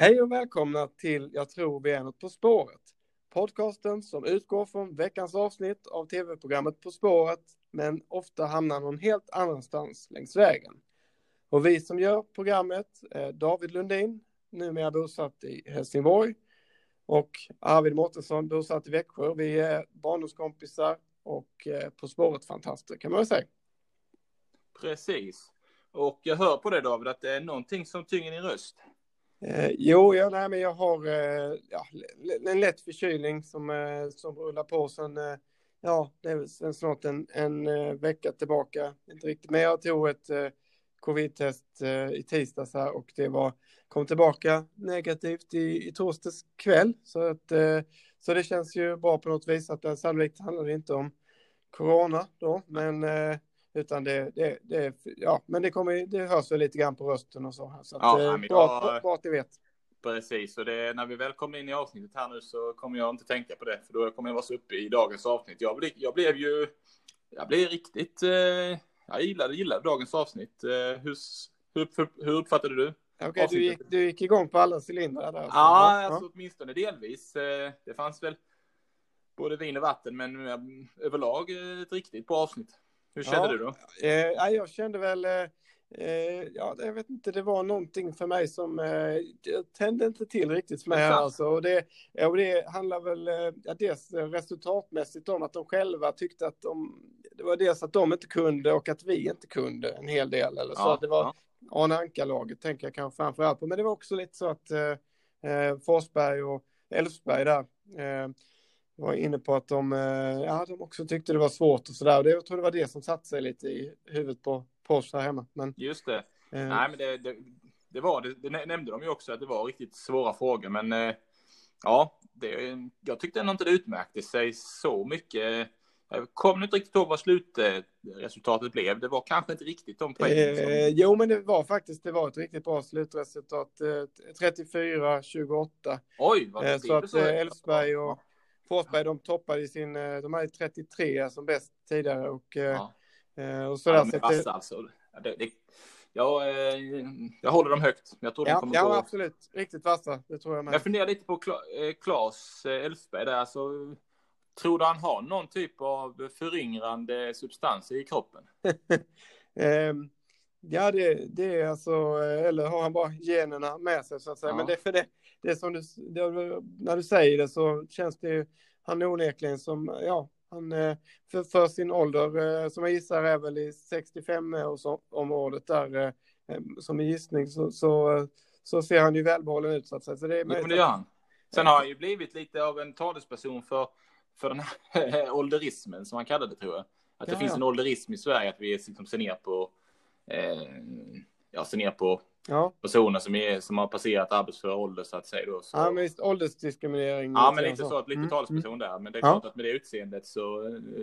Hej och välkomna till Jag tror vi är något på spåret. Podcasten som utgår från veckans avsnitt av tv-programmet På spåret, men ofta hamnar någon helt annanstans längs vägen. Och vi som gör programmet är David Lundin, numera bosatt i Helsingborg, och Arvid Mårtensson, bosatt i Växjö. Vi är barndomskompisar och eh, På spåret-fantaster kan man väl säga. Precis. Och jag hör på dig, David att det är någonting som tynger din röst. Eh, jo, ja, nej, men jag har eh, ja, en lätt förkylning som, eh, som rullar på sen, eh, ja, det är sen snart en, en eh, vecka tillbaka. Inte riktigt, men jag tog ett eh, covid-test eh, i tisdags här och det var, kom tillbaka negativt i, i torsdags kväll. Så, att, eh, så det känns ju bra på något vis att det sannolikt handlar inte om corona då, men eh, utan det, det, det, ja, men det, kommer, det hörs väl lite grann på rösten och så. Så att, ja, eh, bra, bra, bra att ni vet. Precis, och det, när vi väl kommer in i avsnittet här nu så kommer jag inte tänka på det, för då kommer jag vara så uppe i dagens avsnitt. Jag, blev, jag blev ju, jag blev riktigt, eh, jag gillade, gillade dagens avsnitt. Eh, hur, hur, hur uppfattade du? Okej, okay, du, gick, du gick igång på alla cylindrar där? Alltså. Ja, alltså, ja. åtminstone delvis. Eh, det fanns väl både vin och vatten, men eh, överlag ett riktigt bra avsnitt. Hur kände ja, du då? Eh, jag kände väl, eh, eh, ja, jag vet inte, det var någonting för mig som eh, tände inte till riktigt för mig här alltså. Och det, och det handlar väl eh, ja, dels resultatmässigt om att de själva tyckte att de, det var dels att de inte kunde och att vi inte kunde en hel del. Eller så ja, det var ja. Arne Anka-laget tänker jag kanske framför allt på. Men det var också lite så att eh, eh Forsberg och Elfsberg där eh, var inne på att de, eh, ja, de också tyckte det var svårt och sådär. Jag tror det var det som satte sig lite i huvudet på, på oss här hemma. Men, Just det. Eh, Nej, men det, det, det var det, det nämnde de ju också att det var riktigt svåra frågor, men eh, ja, det, jag tyckte ändå inte det utmärkte sig så mycket. Jag kommer inte riktigt ihåg vad slutresultatet blev. Det var kanske inte riktigt de poängen. Som... Eh, jo, men det var faktiskt det var ett riktigt bra slutresultat. Eh, 34-28. Oj, vad eh, Så att Elfsberg och Forsberg, de toppade i sin, eh, de hade 33 som bäst tidigare och, eh, ja. Eh, och sådär. Ja, de är vassa alltså. Det, det, jag, jag håller dem högt. Jag tror ja, de kommer ja, gå... absolut. Riktigt vassa, det tror jag med. Jag funderar lite på Claes Elfsberg där, alltså, tror du han har någon typ av föryngrande substans i kroppen? um, Ja, det, det är alltså, eller har han bara generna med sig så att säga. Ja. Men det för det, det är som du, det, när du säger det så känns det ju, han är onekligen som, ja, han eh, för, för sin ålder, eh, som jag gissar är väl i 65 området där, eh, som en gissning, så, så, så ser han ju välbehållen ut så att säga. Så det, jo, men det gör han. Sen har han ju blivit lite av en talesperson för, för den här ålderismen som han kallade det tror jag. Att det ja, finns ja. en ålderism i Sverige, att vi liksom ser ner på eh, ja, se ner på ja. personer som, är, som har passerat arbetsför ålder så att säga. Då, så... Ja, men visst åldersdiskriminering. Ja, men lite så, att lite mm. talesperson mm. där. Men det är klart att med det utseendet så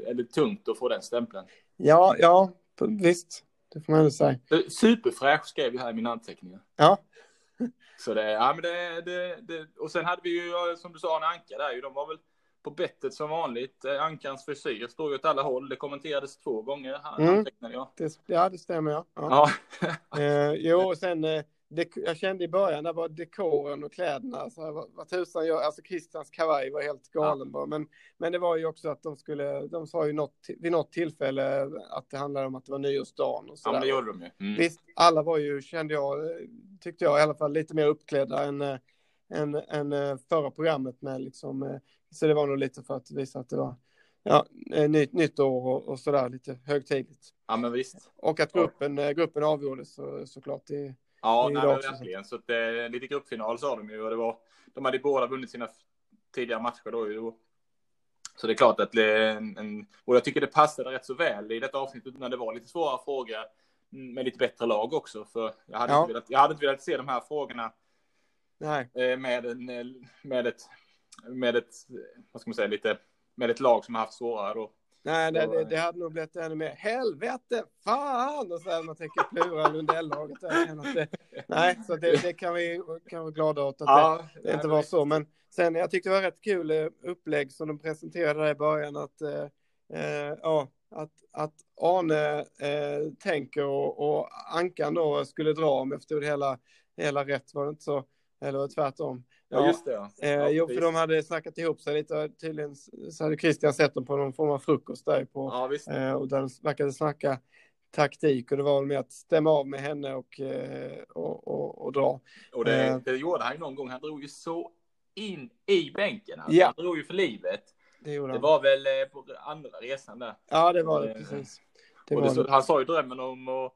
är det tungt att få den stämpeln. Ja, ja, visst. Det får man ändå säga. Superfräsch skrev jag här i mina anteckningar. Ja. Så det, ja men det, det, det, och sen hade vi ju som du sa Arne Anka där ju, de var väl på bettet som vanligt. Eh, Ankans frisyr står ju åt alla håll. Det kommenterades två gånger. Mm. Jag. Det, ja, det stämmer. Ja. ja. ja. eh, jo, och sen eh, det, jag kände i början, det var dekoren och kläderna. Alltså, vad, vad tusan gör, alltså Christians kavaj var helt galen ja. bara. Men, men det var ju också att de skulle, de sa ju något, vid något tillfälle att det handlade om att det var nyårsdagen och så Ja, men det gjorde de ju. Mm. Visst, alla var ju, kände jag, eh, tyckte jag i alla fall, lite mer uppklädda än, än, än förra programmet med liksom så det var nog lite för att visa att det var ja, nytt, nytt år och, och sådär lite högtidligt. Ja, men visst. Och att gruppen, ja. gruppen avgjordes så, såklart. I, ja, i nej, men verkligen. Så att, eh, lite gruppfinal sa de ju och det var, de hade båda vunnit sina tidigare matcher då ju. Så det är klart att det, en, och jag tycker det passade rätt så väl i detta avsnittet när det var lite svåra frågor med lite bättre lag också. För jag hade, ja. inte, velat, jag hade inte velat se de här frågorna Nej. Eh, med, en, med ett med ett, vad ska man säga, lite, med ett lag som har haft svårare då. Nej, det, det, det hade nog blivit ännu mer helvete, fan! Och så här, man tänker plura Lundell-laget. Nej, så det, det, kan vi kan vara glada åt att ja, det, det inte var så. Men sen, jag tyckte det var rätt kul eh, upplägg som de presenterade där i början. Att, eh, eh, ja, att, att Arne eh, tänker och, och Ankan då skulle dra om efter det hela, hela rätt var det inte så Eller tvärtom. Ja, just det. Ja. Eh, jo, för de hade snackat ihop sig lite. Tydligen så hade Christian sett dem på någon form av frukost där på. Ja, visst. Eh, och där de verkade snacka taktik och det var väl med att stämma av med henne och, eh, och, och, och dra. Och det, eh. det gjorde han ju någon gång. Han drog ju så in i bänken. Alltså. Ja. Han drog ju för livet. Det, gjorde det var väl eh, på andra resan där. Ja, det var det precis. Det var det. Han sa ju drömmen om att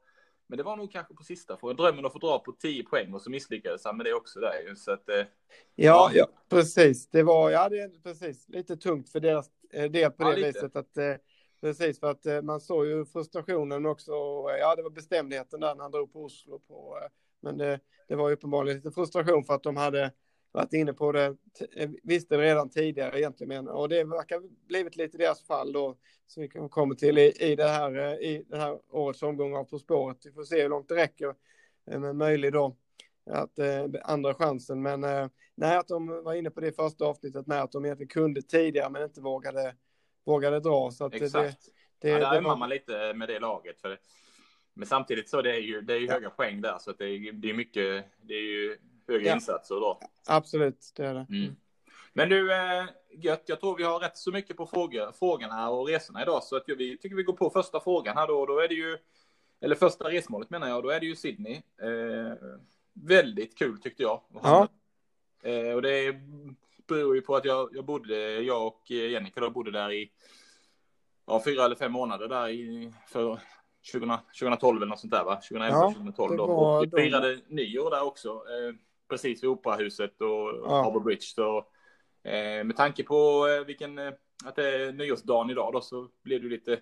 men det var nog kanske på sista frågan. Drömmen att få dra på 10 poäng och så misslyckades han med det också där Så att, ja, ja, ja, precis. Det var, ja, det är precis lite tungt för deras del på det ja, viset att Precis, för att man såg ju frustrationen också. Ja, det var bestämdheten där när han drog på Oslo. På, men det, det var ju uppenbarligen lite frustration för att de hade varit inne på det, visste det redan tidigare egentligen. Och det verkar blivit lite deras fall då, som vi kommer till i, i, det här, i det här årets omgång av På spåret. Vi får se hur långt det räcker med möjlig då att eh, andra chansen. Men eh, nej, att de var inne på det första avsnittet med att de egentligen kunde tidigare men inte vågade, vågade dra. Så att Exakt. Det, det, ja, där ömmar var... man lite med det laget. För men samtidigt så det är ju, det är ju höga poäng där så att det är, det är mycket, det är ju höga ja. insatser då. Absolut, det är det. Mm. Men du, äh, gött, jag tror vi har rätt så mycket på frågor, frågorna och resorna idag så att vi tycker vi går på första frågan här då. Då är det ju, eller första resmålet menar jag, då är det ju Sydney. Eh, väldigt kul tyckte jag. Ja. Eh, och det beror ju på att jag, jag bodde, jag och Jennica då bodde där i ja, fyra eller fem månader där i, för 20, 2012 eller något sånt där va? 2011, ja, 2012 då. Och vi firade nyår där också. Eh, precis vid Operahuset och ja. Harbour Bridge. Så, eh, med tanke på eh, vilken, eh, att det är nyårsdagen idag då så blev det lite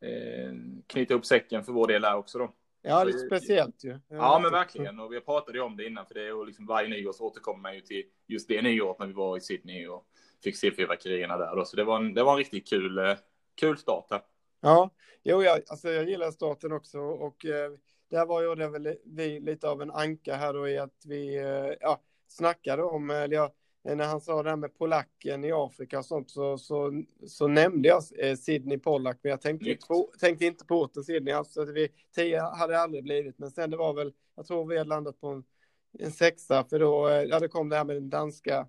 eh, knyta upp säcken för vår del där också då. Ja, det är speciellt ju. Ja, ja, men verkligen. Och vi pratade ju om det innan, för det är ju liksom varje nyår så återkommer man ju till just det nyåret när vi var i Sydney och fick se fyrverkerierna där då. Så det var en, det var en riktigt kul, eh, kul start här. Ja, jo, jag, alltså jag gillar starten också och eh, där var det väl vi lite av en anka här då i att vi eh, ja, snackade om, eller jag, när han sa det här med polacken i Afrika och sånt så, så, så nämnde jag eh, Sydney Pollack, men jag tänkte, på, tänkte inte på orten Sydney, alltså vi, tio hade aldrig blivit, men sen det var väl, jag tror vi hade landat på en, en sexa, för då, eh, ja det kom det här med den danska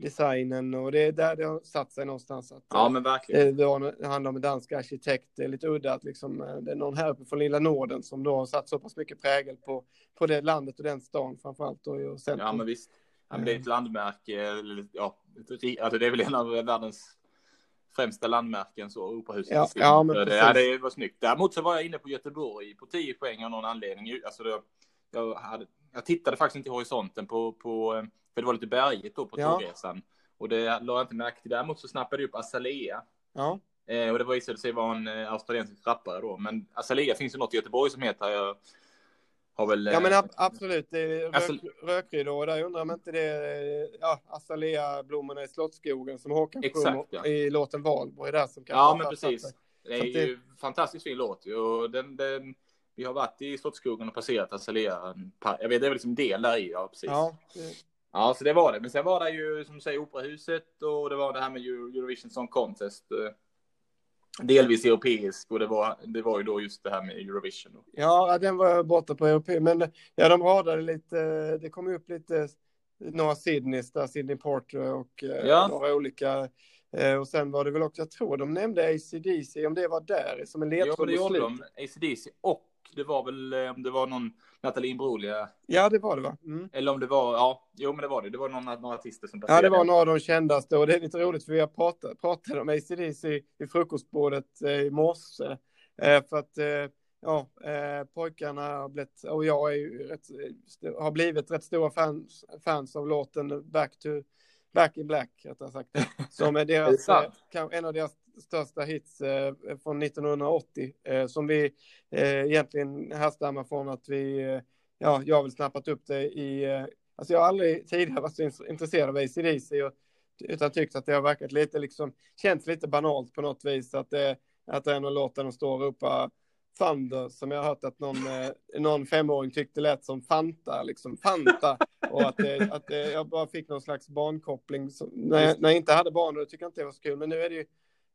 designen och det är där det har satt sig någonstans. Att, ja, men verkligen. Eh, det, var, det handlar om en dansk arkitekt, det är lite udda att liksom, eh, det är någon här uppe från lilla Norden som då har satt så pass mycket prägel på, på det landet och den stan framförallt. Och, och ja, men visst. Ja, men det är ett landmärke, ja, alltså det är väl en av världens främsta landmärken, så Operahuset. Ja, ja, men det, ja, det var snyggt. Däremot så var jag inne på Göteborg på 10 poäng av någon anledning. Alltså det, jag, hade, jag tittade faktiskt inte i horisonten på, på eh, för det var lite bergigt då på ja. tågresan. Och det lade jag inte märke till. Däremot så snappade jag upp Azalea. Ja. Eh, och det visade sig vara en eh, australiensisk rappare då. Men Azalea finns ju något i Göteborg som heter. Jag har väl. Ja men ab absolut. Det är rök, rökridå. Och där undrar man inte det. Ja, Azalea-blommorna i Slottsskogen som Håkan sjunger ja. i låten Valborg där som kan Ja men precis. Det är ju det... fantastiskt fin låt och den, den vi har varit i Slottsskogen och passerat Azalea. Jag vet, det är väl liksom del där i, ja precis. Ja. Ja, så det var det. Men sen var det ju som du säger Operahuset och det var det här med Eurovision Song Contest. Eh, delvis europeisk och det var, det var ju då just det här med Eurovision. Ja, den var borta på europeisk. Men ja, de radade lite. Det kom upp lite några Sydneys där, Sydney Porter och eh, ja. några olika. Eh, och sen var det väl också, jag tror de nämnde ACDC, om det var där som en ledtråd. Ja, det gjorde de. ACDC och det var väl om eh, det var någon Nathalie Imbruglia. Ja, det var det va? Mm. Eller om det var, ja, jo men det var det. Det var någon, några artister som passerade. Ja, det var några av de kändaste och det är lite roligt för vi har pratat, pratat om ACDC i, i frukostbordet eh, i morse. Eh, för att eh, ja, eh, pojkarna har blivit, och jag är ju rätt, har blivit rätt stora fans, fans av låten Back to Back in Black, rättare sagt. Som är deras, är eh, en av deras största hits eh, från 1980 eh, som vi eh, egentligen härstammar från att vi, eh, ja, jag har väl snappat upp det i, eh, alltså jag har aldrig tidigare varit så intresserad av ACDC och, utan tyckt att det har verkat lite liksom, känts lite banalt på något vis att det, att det är någon låt där de står och ropar Thunder som jag har hört att någon, eh, någon femåring tyckte lät som Fanta, liksom Fanta. Och att, det, att det, jag bara fick någon slags barnkoppling. Som, när, jag, när jag inte hade barn, då tyckte jag inte det var så kul. Men nu är det ju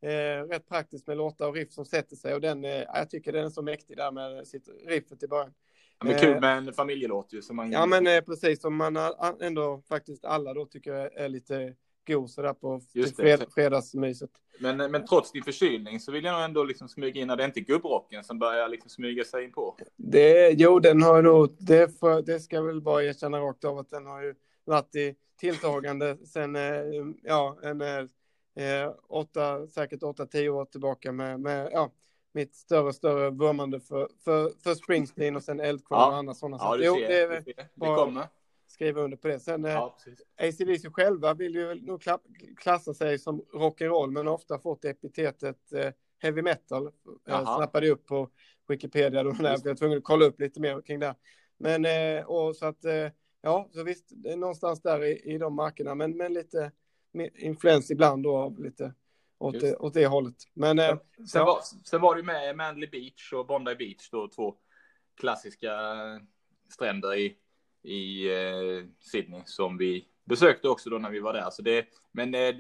eh, rätt praktiskt med låtar och riff som sätter sig. Och den, eh, jag tycker den är så mäktig där med sitt riffet i början. Ja, men kul med en familjelåt ju. Som man... Ja, men eh, precis som man ändå faktiskt alla då tycker är lite god sådär på Just fred, fredagsmyset. Men, men trots din förkylning så vill jag ändå liksom smyga in, det är inte gubbrocken som börjar liksom smyga sig in på. Det, jo, den har nog, det, för, det ska jag väl bara erkänna rakt av att den har ju varit i tilltagande sen, eh, ja, en, eh, åtta, säkert åtta, tio år tillbaka med, med ja, mitt större större vurmande för, för, för Springsteen och sen Eldkvarn ja. och andra sådana ja, saker. Jo, det, är, det, det kommer. Skriva under på det. Sen eh, ja, ACDC själva vill ju nog klassa sig som rock'n'roll men ofta fått epitetet eh, heavy metal. Jag snappade upp på Wikipedia då när jag blev tvungen att kolla upp lite mer kring det. Men eh, och så att eh, ja, så visst, det är någonstans där i, i de markerna, men, men lite influens ibland då av lite åt det, åt det hållet. Men, sen, eh, sen, ja. var, sen var det med Manly Beach och Bondi Beach, då två klassiska stränder i, i eh, Sydney som vi besökte också då när vi var där. Så det, men eh, ja,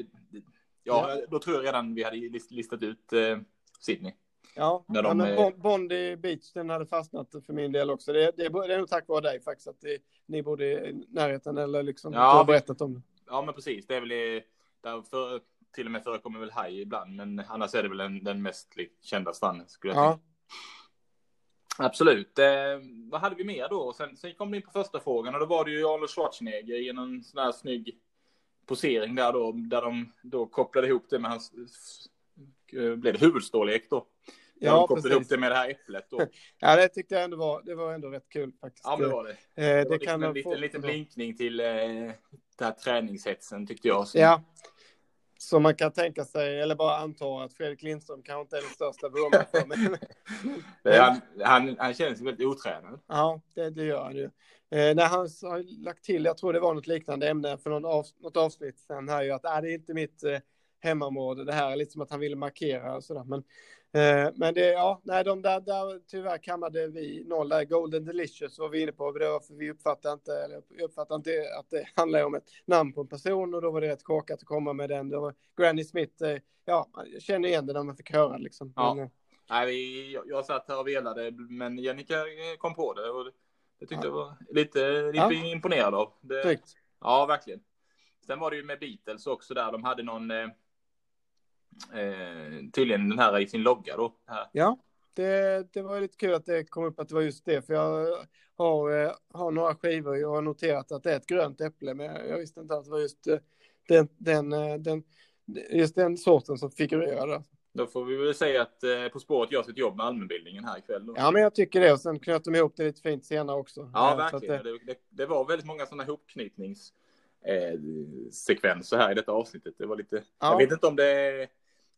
ja, då tror jag redan vi hade listat ut eh, Sydney. Ja, de, ja men Bondi Beach, den hade fastnat för min del också. Det, det, det är nog tack vare dig faktiskt att det, ni bodde i närheten eller liksom ja, du har berättat om det. Ja, men precis. Det är väl i, där för, till och med förekommer väl haj ibland, men annars är det väl den, den mest kända stranden skulle jag ja. Tänka. Absolut. Eh, vad hade vi mer då? Sen, sen kom vi in på första frågan och då var det ju Arnold Schwarzenegger i en sån här snygg posering där då, där de då kopplade ihop det med hans, eh, blev det huvudstorlek då? Ja, de kopplade precis. ihop det med det här äpplet då. ja, det tyckte jag ändå var, det var ändå rätt kul faktiskt. Ja, det var det. Eh, det, det var liksom en liten, liten blinkning till eh, den här träningshetsen tyckte jag. Så. Ja, som man kan tänka sig, eller bara anta att Fredrik Lindström kanske inte är den största vurmaren för. Men, han, han, han känns väldigt otränad. Ja, det, det gör han ju. Eh, när han har lagt till, jag tror det var något liknande ämne för någon av, något avsnitt sen här ju, att äh, det är inte mitt eh, hemmaområde. Det här är lite som att han ville markera och sådär. Men, men det, ja, nej, de där, där tyvärr kammade vi noll där. Golden Delicious var vi inne på. Det var för vi uppfattade inte, eller uppfattade inte att det handlar om ett namn på en person och då var det rätt korkat att komma med den. Det var Granny Smith. Eh, ja, jag känner igen det när man fick höra liksom. Ja. Men, eh, Nej, vi, jag, jag satt här och velade, men Jennica kom på det och det tyckte ja. jag var lite, lite ja. imponerad av. Det, Ja, verkligen. Sen var det ju med Beatles också där. De hade någon, eh, eh, tydligen den här i sin logga då. Här. Ja, det, det var lite kul att det kom upp att det var just det, för jag har, eh, har några skivor och har noterat att det är ett grönt äpple, men jag visste inte att det var just eh, den, den, eh, den, just den sorten som figurerade. Då får vi väl säga att eh, På spåret gör sitt jobb med allmänbildningen här ikväll. Då. Ja, men jag tycker det. Och sen knöt de ihop det lite fint senare också. Ja, verkligen. Det... Det, det, var väldigt många sådana hopknytnings eh, här i detta avsnittet. Det var lite, ja. jag vet inte om det är,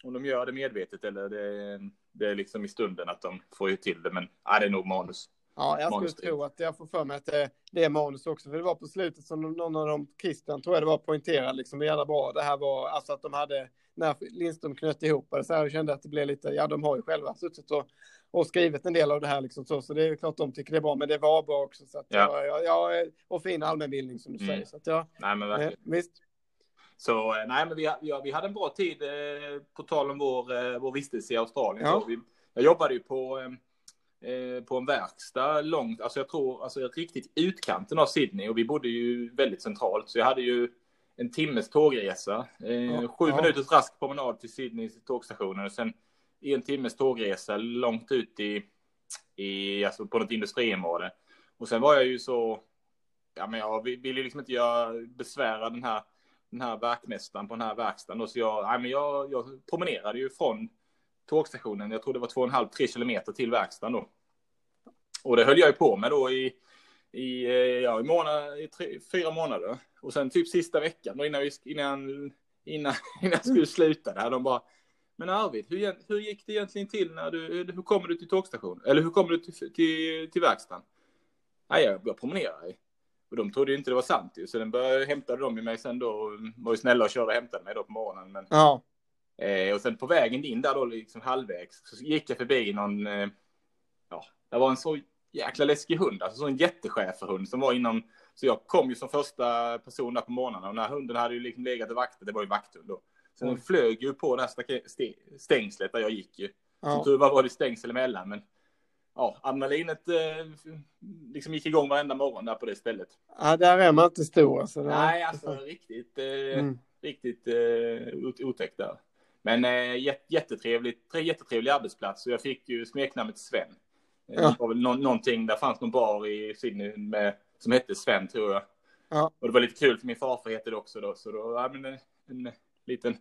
om de gör det medvetet eller det, det är liksom i stunden att de får ju till det, men ja, det är nog manus. Ja, jag skulle tro att jag får för mig att det, det, är manus också, för det var på slutet som någon av dem, Christian tror jag det var, poängterade liksom jävla bra. Det här var alltså att de hade, när Lindström knöt ihop det så här, jag kände att det blev lite, ja de har ju själva suttit och och skrivit en del av det här liksom så, så det är klart de tycker det är bra, men det var bra också. Så att, ja. Ja, ja, och fin allmänbildning som du mm. säger. Så att, ja, nej, men verkligen. Eh, visst. Så eh, nej, men vi, ja, vi hade en bra tid eh, på tal om vår, eh, vår vistelse i Australien. Ja. Vi, jag jobbade ju på, eh, eh, på en verkstad långt, alltså jag tror, alltså riktigt utkanten av Sydney och vi bodde ju väldigt centralt, så jag hade ju en timmes tågresa, ja. sju minuters rask promenad till Sydneys tågstationer och sen en timmes tågresa långt ut i, i alltså på något industriområde. Och sen var jag ju så, ja men jag ville liksom inte göra besvära den här, den här verkmästaren på den här verkstaden. Och så jag, nej men jag, jag promenerade ju från tågstationen, jag tror det var två och en halv, tre kilometer till verkstaden då. Och det höll jag ju på med då i, i, eh, ja, i, månad, i tre, fyra månader. Och sen typ sista veckan, då innan, vi, innan, innan, innan jag skulle sluta där, de bara, men Arvid, hur, hur gick det egentligen till när du, hur kommer du till tågstationen? Eller hur kommer du till, till, till verkstaden? Nej, jag började promenera. Och de trodde ju inte det var sant ju, så den började, hämtade de mig sen då och var ju snälla och körde och hämtade mig då på morgonen. Men, ja. Eh, och sen på vägen in där då, liksom halvvägs, så gick jag förbi någon, eh, ja, det var en så jäkla läskig hund, alltså så en jätteschäferhund som var inom, så jag kom ju som första person där på morgonen och den här hunden hade ju liksom legat i vakter, det var ju vakthund då. Så den flög ju på det här stängslet där jag gick ju. Ja. Så tur var det stängsel emellan, men ja, adrenalinet eh, liksom gick igång varenda morgon där på det stället. Ja, där är man inte stor alltså. Nej, alltså riktigt, eh, mm. riktigt eh, otäckt där. Men eh, jättetrevligt, jättetrevlig arbetsplats och jag fick ju smeknamnet Sven. Eh, ja. Det var väl nå någonting, där fanns någon bar i Sydney med, som hette Sven tror jag. Ja. Och det var lite kul för min farfar hette det också då, så då, ja men en, en liten,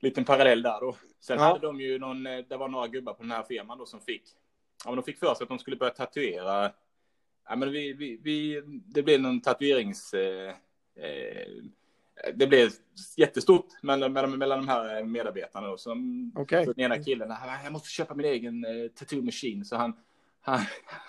liten parallell där då. Sen ja. hade de ju någon, eh, det var några gubbar på den här firman då som fick, ja men de fick för sig att de skulle börja tatuera, ja men vi, vi, vi det blev någon tatuerings, eh, eh, det blev jättestort mellan, mellan, mellan de här medarbetarna. Då. Så, okay. så den ena killen, jag måste köpa min egen uh, tattoo machine. Så han, han,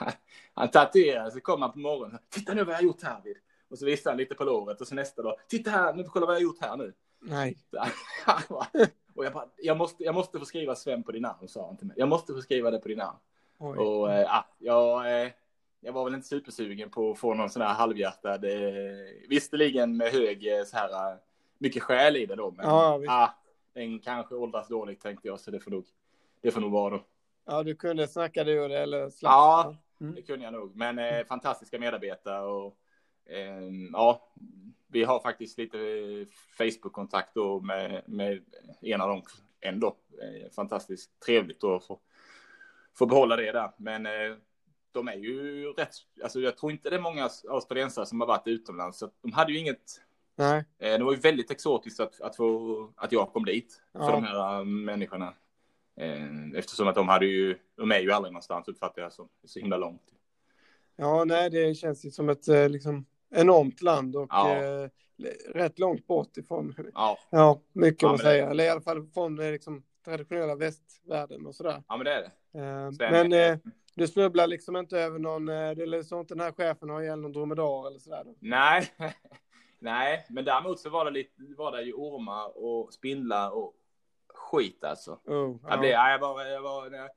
han tatuerade, så kom han på morgonen. Titta nu vad jag har gjort här vid. Och så visade han lite på låret och så nästa dag. Titta här, nu kolla vad jag har gjort här nu. Nej. och jag bara, jag måste, jag måste få skriva Sven på din namn, sa han till mig. Jag måste få skriva det på din namn. Oj. Och äh, jag, äh, jag var väl inte supersugen på att få någon sån här halvhjärtad, eh, visserligen med hög så här, mycket skäl i det då, men ja, ah, den kanske åldras dåligt tänkte jag, så det får nog, det får nog vara då. Ja, du kunde snacka du det eller slapp. Ja, mm. det kunde jag nog, men eh, fantastiska medarbetare och eh, ja, vi har faktiskt lite Facebook-kontakt då med, med en av dem ändå. Eh, fantastiskt trevligt att få, få behålla det där, men eh, de är ju rätt, alltså jag tror inte det är många australiensare som har varit utomlands, så de hade ju inget Nej. Eh, det var ju väldigt exotiskt att, att, få, att jag kom dit ja. för de här människorna. Eftersom att de hade ju, de är ju aldrig någonstans uppfattar jag som så himla långt. Ja, nej, det känns ju som ett liksom enormt land och ja. eh, rätt långt bort ifrån. Ja, ja mycket ja, att säga. Det... Eller i alla fall från liksom, traditionella västvärlden och sådär. Ja, men det är det. Eh, men eh, du snubblar liksom inte över någon, eh, det är så inte den här chefen har ihjäl någon dromedar eller sådär? Då. Nej, nej, men däremot så var det lite, var det ju ormar och spindlar och skit alltså. Oh, jag, blev, ja. jag, var, jag var, jag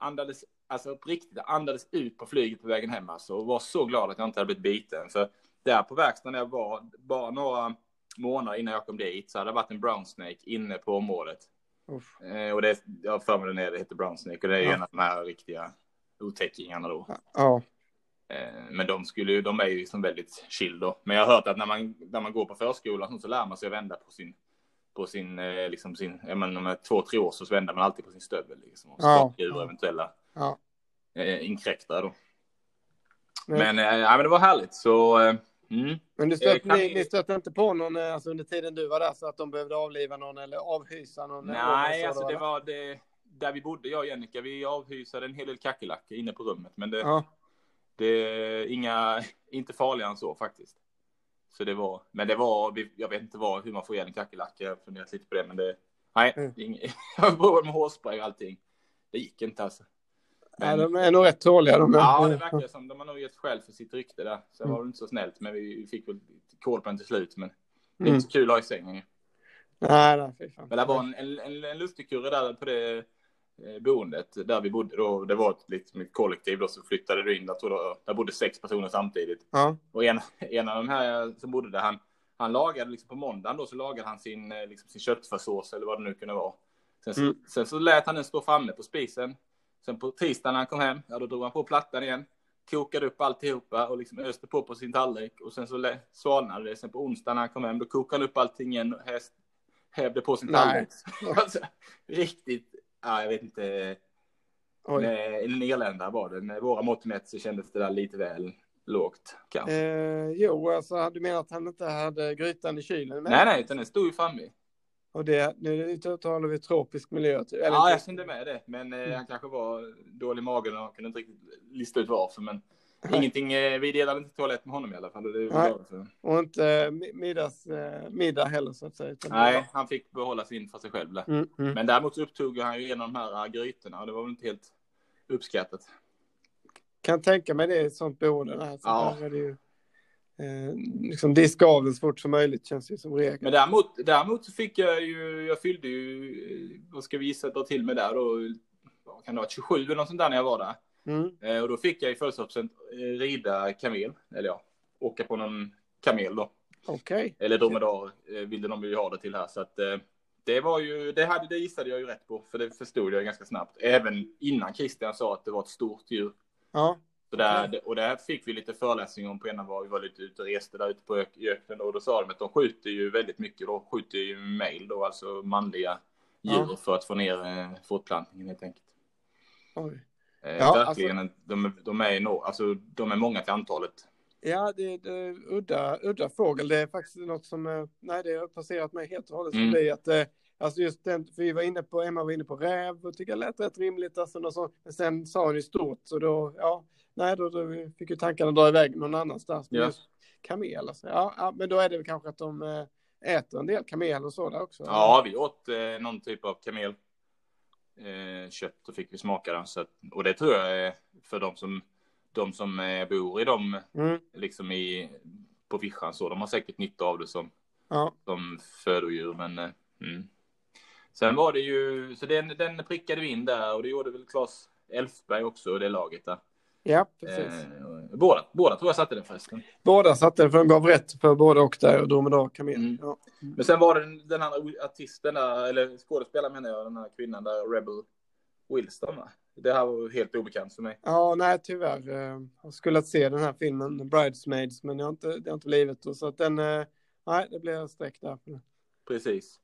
andades, alltså på riktigt, andades ut på flyget på vägen hem alltså och var så glad att jag inte hade blivit biten. För där på verkstaden jag var, bara några månader innan jag kom dit så hade det varit en brown snake inne på området. Eh, och det, jag har för mig den är, det heter brown snake och det är ja. en av de här riktiga otäckingarna då. Ja. Eh, men de skulle ju, de är ju liksom väldigt chill då. Men jag har hört att när man, när man går på förskolan så lär man sig att vända på sin, på sin, eh, liksom sin, ja men om två, tre år så vänder man alltid på sin stövel liksom. Och ja. ur eventuella ja. inkräktare då. Men, men, ja, men det var härligt så Mm. Men du eh, ni, ni stötte inte på någon eh, alltså, under tiden du var där så att de behövde avliva någon eller avhysa någon? Nej, alltså det var det. Där vi bodde, jag och Jennica, vi avhysade en hel del kackerlackor inne på rummet. Men det, ja. det är inga, inte farligare än så faktiskt. Så det var, men det var, jag vet inte vad, hur man får igen en kackerlacka, jag har funderat lite på det, men det, nej, mm. jag provade med hårspray och allting. Det gick inte alltså. Ja, de är nog rätt tåliga. De ja, det verkar som de har nog gett skäl för sitt rykte där. Så det var väl inte så snällt, men vi fick väl den till slut. Men det är mm. inte så kul att ha i sängen. Nej, nej, fy fan. Men det var en, en, en lustig kurre där på det eh, boendet där vi bodde då. Det var ett, ett kollektiv då, så flyttade du in. Där, jag, där bodde sex personer samtidigt. Ja. Och en, en av de här som bodde där, han, han lagade liksom på måndagen då, så lagade han sin, eh, liksom sin köttfärssås eller vad det nu kunde vara. Sen så, mm. sen så lät han den stå framme på spisen. Sen på tisdagen när han kom hem, ja då drog han på plattan igen, kokade upp alltihopa och liksom öste på på sin tallrik och sen så svalnade det. Sen på onsdagen när han kom hem, då kokade han upp allting igen och häst, hävde på sin tallrik. alltså, riktigt, ja jag vet inte. En irländare var det. Med våra mått mätt så kändes det där lite väl lågt kanske. Eh, jo, alltså du menar att han inte hade grytan i kylen? Nej, nej, utan den stod ju framme. Och det, nu talar vi tropisk miljö. Eller ja, jag kände med det. Men eh, han kanske var dålig i magen och kunde inte riktigt lista ut varför. Men ingenting, eh, vi delade inte toalett med honom i alla fall. Nej. och inte eh, middags, eh, middag heller så att säga. Nej, han fick behålla sin för sig själv. Mm, mm. Men däremot upptog han ju en av de här eh, grytorna och det var väl inte helt uppskattat. Kan tänka mig det i ett sånt boende. Där, så ja. Där är det ju eh, liksom diska av den så fort som möjligt känns det som regel. Men däremot, däremot så fick jag ju, jag fyllde ju, eh, vad ska vi gissa, dra till med där då, vad kan det vara, 27 eller något sånt där när jag var där. Mm. Eh, och då fick jag i födelsedagspresent eh, rida kamel, eller ja, åka på någon kamel då. Okej. Okay. Eller dromedar eh, ville de ju ha det till här, så att eh, det var ju, det, hade, det gissade jag ju rätt på, för det förstod jag ganska snabbt. Även innan Christian sa att det var ett stort djur. Ja. Så där, och där fick vi lite föreläsning om på ena var vi var lite ute och reste där ute på öknen och då sa de att de skjuter ju väldigt mycket då, skjuter ju mail då, alltså manliga djur ja. för att få ner eh, fortplantningen helt enkelt. Oj. Eh, ja, verkligen, alltså, de, de, är no, alltså, de är många till antalet. Ja, det är, det udda, udda fågel. Det är faktiskt något som, eh, nej, det har passerat mig helt och hållet mm. förbi att eh, Alltså just den, för vi var inne på, Emma var inne på räv och tycker det lät rätt rimligt. Alltså något sånt. Men sen sa hon ju stort så då, ja, nej, då, då fick ju tankarna dra iväg någon annanstans. Men ja. just kamel, alltså, ja, ja, men då är det väl kanske att de eh, äter en del kamel och så där också. Ja, vi åt eh, någon typ av kamel. Eh, kött och fick vi smaka den. Så att, och det tror jag är för de som, de som eh, bor i dem, mm. liksom i, på vischan så, de har säkert nytta av det som, ja. som födodjur. Men, eh, mm. Sen var det ju, så den, den prickade vi in där och det gjorde väl Claes Elfberg också, det laget där. Ja, precis. Eh, båda, båda tror jag satte den förresten. Båda satte den, för de gav rätt för både och där, och Dromedar Kamel. Mm. Ja. Men sen var det den, den här artisten där, eller skådespelaren menar jag, den här kvinnan där, Rebel Wilson va? Det här var helt obekant för mig. Ja, nej tyvärr. Eh, jag skulle se den här filmen, Bridesmaids, men det har inte, det har inte blivit. Så att den, eh, nej, det blev streck där. Precis.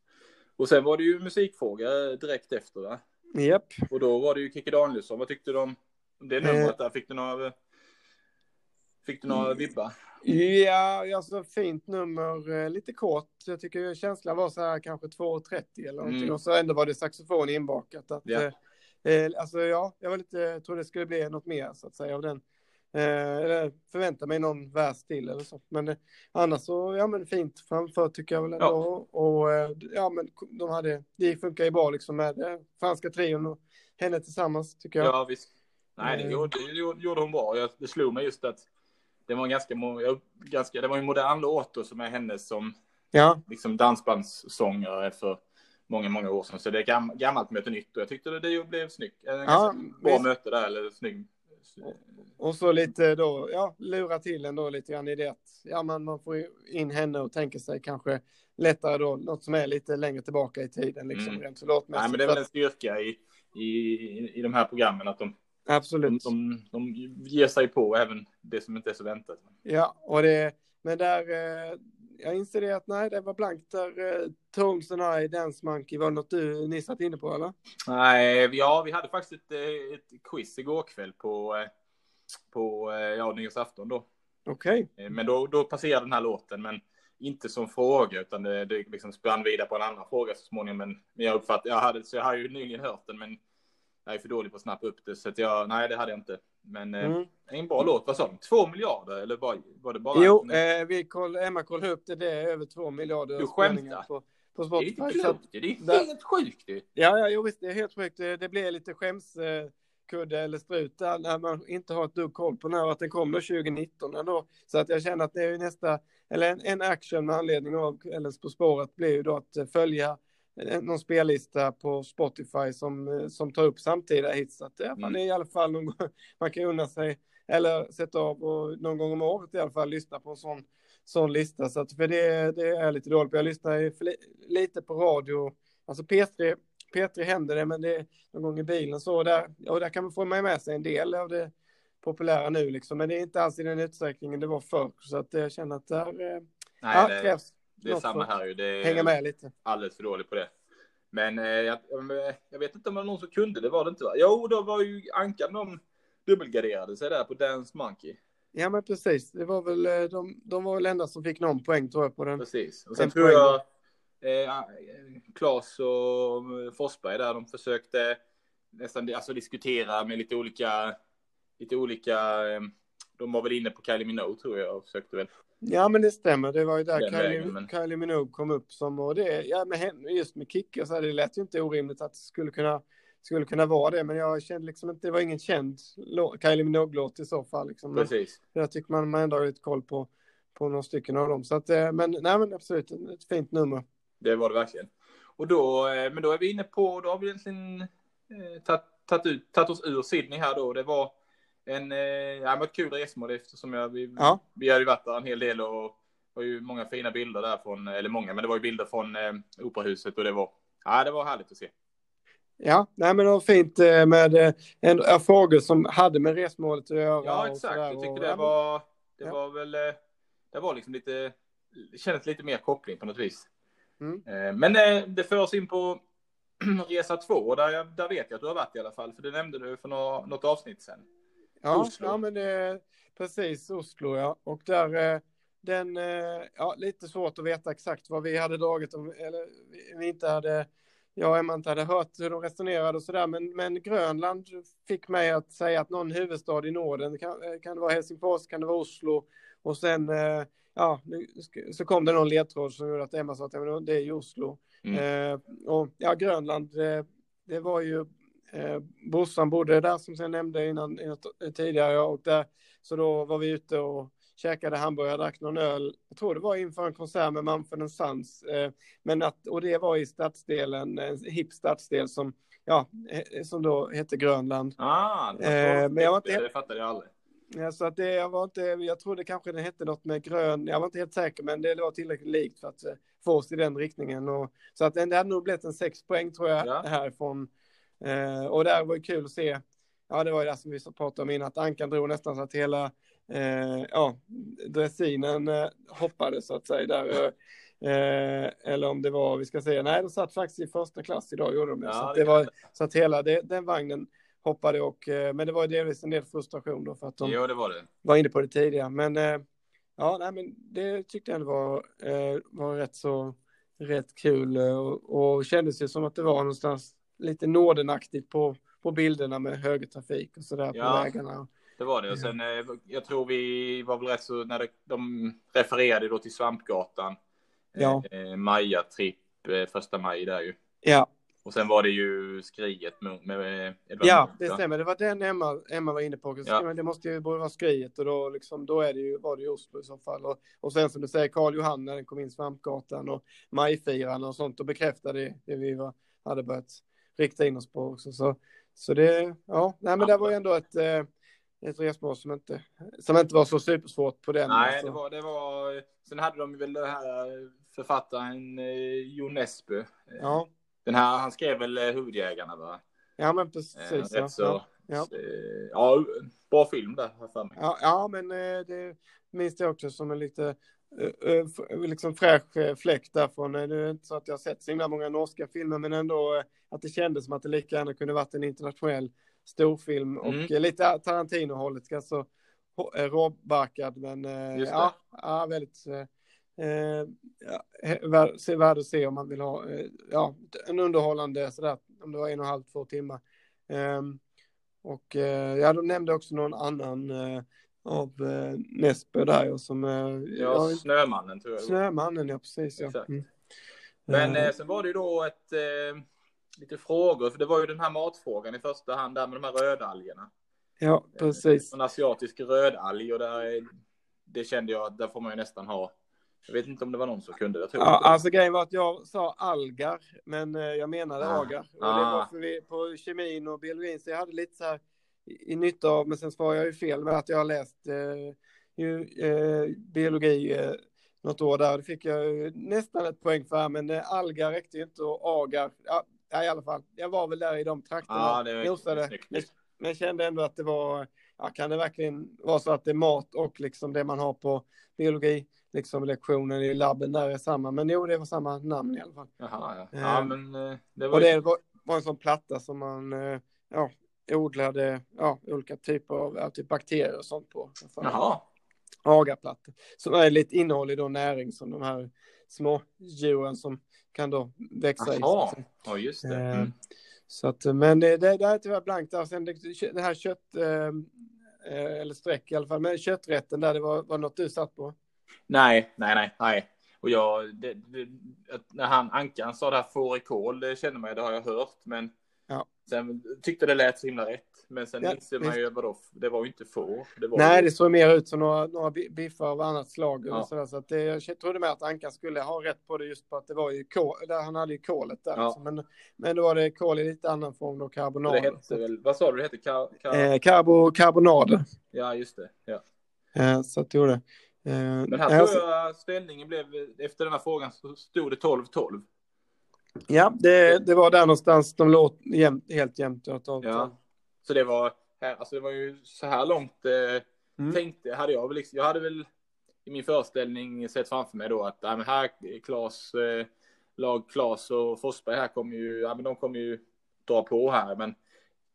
Och sen var det ju musikfråga direkt efter va? Japp. Och då var det ju Kikki Danielsson. Vad tyckte du om det numret där? Fick du några, fick du några vibbar? Ja, alltså fint nummer, eh, lite kort. Jag tycker känslan var så här kanske 2.30 eller någonting. Mm. Och så ändå var det saxofon inbakat. Att, ja. eh, alltså ja, jag var lite, trodde det skulle bli något mer så att säga av den. Eh, eller förvänta mig någon vers till eller så. Men eh, annars så, ja men fint framför tycker jag väl ändå. Ja. Och eh, ja men de hade, det funkar ju bra liksom med eh, franska trion och henne tillsammans tycker jag. Ja visst. Nej, det eh. gjorde, det gjorde hon bra. Jag, det slog mig just att det var en ganska, ganska det var en modern låt då, som är hennes som ja. liksom dansbandssångare för många, många år sedan. Så det är gammalt möte nytt och jag tyckte det, det blev snyggt. En ja, bra visst. möte där, eller snygg och så lite då, ja, lura till en då lite grann i det att, ja, man, man får in henne och tänker sig kanske lättare då, något som är lite längre tillbaka i tiden, liksom, mm. rent Nej, men det är väl en styrka i, i, i de här programmen att de, Absolut. De, de, de ger sig på även det som inte är så väntat. Ja, och det, men där, eh, jag inser det att nej, det var blankt där. Eh, Tones and I, Dance Monkey, var det något du, ni satt inne på eller? Nej, ja, vi hade faktiskt ett, eh, ett quiz igår kväll på, eh, på ja, nyårsafton då. Okej. Okay. Men då, då passerade den här låten, men inte som fråga, utan det, det liksom spann vidare på en annan fråga så småningom. Men jag uppfattade, jag hade, så jag har ju nyligen hört den, men jag är för dålig på att snappa upp det, så att jag, nej, det hade jag inte. Men eh, mm. eh, en bra låt, vad sa du? Två miljarder eller var, var det bara? Jo, eh, vi koll, Emma kollade upp det, det är över två miljarder. Du skämtar? På, på Spotify. Det är inte klokt, det är helt sjukt ju. Ja, ja, jo, visst, det är helt sjukt. Det, det blir lite skämskudde eller strut där när man inte har ett dugg koll på när att den kommer 2019 ändå. Så att jag känner att det är nästa, eller en, en action med anledning av, eller På spåret blir ju då att följa någon spellista på Spotify som, som tar upp samtida hits. Så att ja, man mm. är i alla fall någon, man kan unna sig eller sätta av och någon gång om året i alla fall lyssna på en sån, sån lista. Så att, för det, det är lite dåligt. Jag lyssnar lite på radio, alltså P3, P3 händer det, men det är någon gång i bilen så där, och där kan man få med sig en del av det populära nu liksom, men det är inte alls i den utsträckningen det var förr. Så att jag känner att där Nej, ja, det... krävs det är samma här ju. Det är hänga med lite. Alldeles för dåligt på det. Men eh, jag, jag, vet inte om det var någon som kunde, det var det inte va? Jo, då var ju Ankan de dubbelgarderade sig där på Dance Monkey. Ja, men precis. Det var väl, eh, de, de var väl enda som fick någon poäng tror jag på den. Precis. Och sen tror jag eh, Claes och Forsberg där, de försökte nästan alltså, diskutera med lite olika, lite olika, eh, de var väl inne på Kylie Minogue tror jag och försökte väl Ja, men det stämmer. Det var ju där Kylie, men... Kylie Minogue kom upp som och det, ja, med just med Kicka så här, det lät ju inte orimligt att det skulle kunna, skulle kunna vara det, men jag kände liksom inte, det var ingen känd Kylie Minogue-låt i så fall. Liksom. Precis. Men jag tycker man, man ändå har lite koll på, på några stycken av dem. Så att, eh, men nej, men absolut, ett fint nummer. Det var det verkligen. Och då, eh, men då är vi inne på, då har vi egentligen eh, tagit oss ur Sydney här då. Det var en, eh, ja, ett kul resmål eftersom jag, vi, ja. vi hade varit där en hel del och det var ju många fina bilder där från, eller många, men det var ju bilder från eh, operahuset och det var ja, det var härligt att se. Ja, nej men det var fint eh, med en, en frågor som hade med resmålet att göra. Ja, exakt. Jag tyckte det var, det ja. var väl, det var liksom lite, det kändes lite mer koppling på något vis. Mm. Men det för oss in på resa två, där, där vet jag att du har varit i alla fall, för det nämnde du för något, något avsnitt sen. Ja, Oslo. ja men det, precis, Oslo ja. Och där, den, ja, lite svårt att veta exakt vad vi hade dragit om, eller vi inte hade jag och Emma inte hade hört hur de resonerade och sådär, men, men Grönland fick mig att säga att någon huvudstad i Norden, kan, kan det vara Helsingfors, kan det vara Oslo, och sen, eh, ja, så kom det någon ledtråd som gjorde att Emma sa att det är ju Oslo. Mm. Eh, och ja, Grönland, eh, det var ju, eh, brorsan bodde där som jag nämnde innan, innan tidigare, och där, så då var vi ute och käkade hamburgare, drack någon öl. Jag tror det var inför en konsert med Mumford Sons. Eh, men att, och det var i stadsdelen, en hipp stadsdel som, ja, som då hette Grönland. Ah, det, eh, men jag var inte, det fattade jag aldrig. Ja, så att det, jag var inte, jag trodde kanske den hette något med grön, jag var inte helt säker, men det var tillräckligt likt för att eh, få oss i den riktningen. Och, så att det hade nog blivit en sex poäng tror jag ja. härifrån. Eh, och där var det kul att se, ja det var ju det som vi pratade om innan, att Ankan drog nästan så att hela eh, ja, dressinen eh, hoppade så att säga där. Eh, eller om det var, vi ska säga, nej de satt faktiskt i första klass idag gjorde de ja, så, det det var, så att hela det, den vagnen hoppade och, eh, men det var delvis en del frustration då för att de jo, det var, det. var inne på det tidigare. Men eh, ja, nej men det tyckte jag var, var rätt så rätt kul och, och kändes ju som att det var någonstans lite Nordenaktigt på, på bilderna med högertrafik och sådär ja. på vägarna. Det var det. Och sen, eh, jag tror vi var väl rätt så när det, de refererade då till Svampgatan. Ja. Eh, Maja-tripp, eh, första maj där ju. Ja. Och sen var det ju skriet med, med Edvard Ja, det stämmer. Det var den Emma, Emma var inne på. Ja. Det måste ju vara skriet och då, liksom, då är det ju, var det ju Oslo i så fall. Och, och sen som du säger, Karl Johan när den kom in Svampgatan och Majfiran och sånt och bekräftade det, det vi var, hade börjat rikta in oss på också. Så, så det, ja, nej men det var ju ändå ett, eh, ett resmål som inte, som inte var så supersvårt på den. Nej, alltså. det, var, det var, sen hade de väl det här författaren eh, Jon Nesbø. Ja. Den här, han skrev väl eh, Huvudjägarna va? Ja men precis. Ja. så, ja. ja, bra film där har för mig. Ja, ja men det minns jag också som en lite liksom fräsch fläkt därifrån. Det är inte så att jag har sett så himla många norska filmer, men ändå att det kändes som att det lika gärna kunde varit en internationell storfilm och mm. lite Tarantino-hållet, alltså råbarkad, men eh, ja, ja, väldigt eh, ja, värd att se om man vill ha eh, ja, en underhållande sådär, om det var en och en halv, två timmar. Eh, och eh, ja, de nämnde också någon annan eh, av eh, Nesbø där och som... ja, ja, Snömannen tror jag. Snömannen, ja precis. Ja. Mm. Men eh, sen var det ju då ett lite frågor, för det var ju den här matfrågan i första hand där med de här rödalgerna. Ja, precis. En asiatisk rödalg och där, det kände jag att där får man ju nästan ha. Jag vet inte om det var någon som kunde det. Ja, alltså grejen var att jag sa algar, men eh, jag menade ah. agar. Och ah. det var för vi på kemin och biologin, så jag hade lite så här i nytta av, men sen svarade jag ju fel med att jag har läst eh, ju, eh, biologi eh, något år där. Det fick jag nästan ett poäng för, men eh, algar räckte ju inte och agar. Ja, ja, i alla fall. Jag var väl där i de trakterna. Ja, det var men, men kände ändå att det var, ja, kan det verkligen vara så att det är mat och liksom det man har på biologi, liksom lektionen i labben där är samma. Men jo, det var samma namn i alla fall. Jaha, ja. ja eh, men eh, det var... Och det var, var en sån platta som man, eh, ja, odlade, ja, olika typer av ja, typ bakterier och sånt på. Jaha. Agaplattor. Som är lite innehållig då näring som de här små djuren som kan då växa Aha. i. Ja, just det. Eh, mm. Så att, men det, det, det är tyvärr blankt där. Sen det, det här kött, eh, eh, eller streck i alla fall, men kötträtten där, det var, var något du satt på? Nej, nej, nej, nej. Och jag, det, det, när han, Ankan sa det här fårikål, det känner man ju, det har jag hört, men ja. sen tyckte det lät så himla rätt. Men sen ja, inser man ju vadå, det var ju inte får. Det var Nej, ju... det såg mer ut som några, några biffar av annat slag. Ja. Och sådär, så att det, jag trodde med att Ankan skulle ha rätt på det just på att det var ju kol, där han hade ju kolet där. Ja. Alltså. Men, men då var det kol i lite annan form då, karbonad. Det hette väl, vad sa du det hette? Kar, kar... Eh, karbo, karbonad. Ja, just det. Ja. Eh, så att det gjorde. Eh, men här tror jag ställningen blev, efter den här frågan så stod det 12-12. Ja, det, det var där någonstans de låg jämt, helt jämnt. Ja, så det var, här, alltså det var ju så här långt eh, mm. tänkte, hade jag väl, liksom, jag hade väl i min föreställning sett framför mig då att, ja men här, Klas, eh, lag Klas och Forsberg här kommer ju, ja men de kommer ju dra på här, men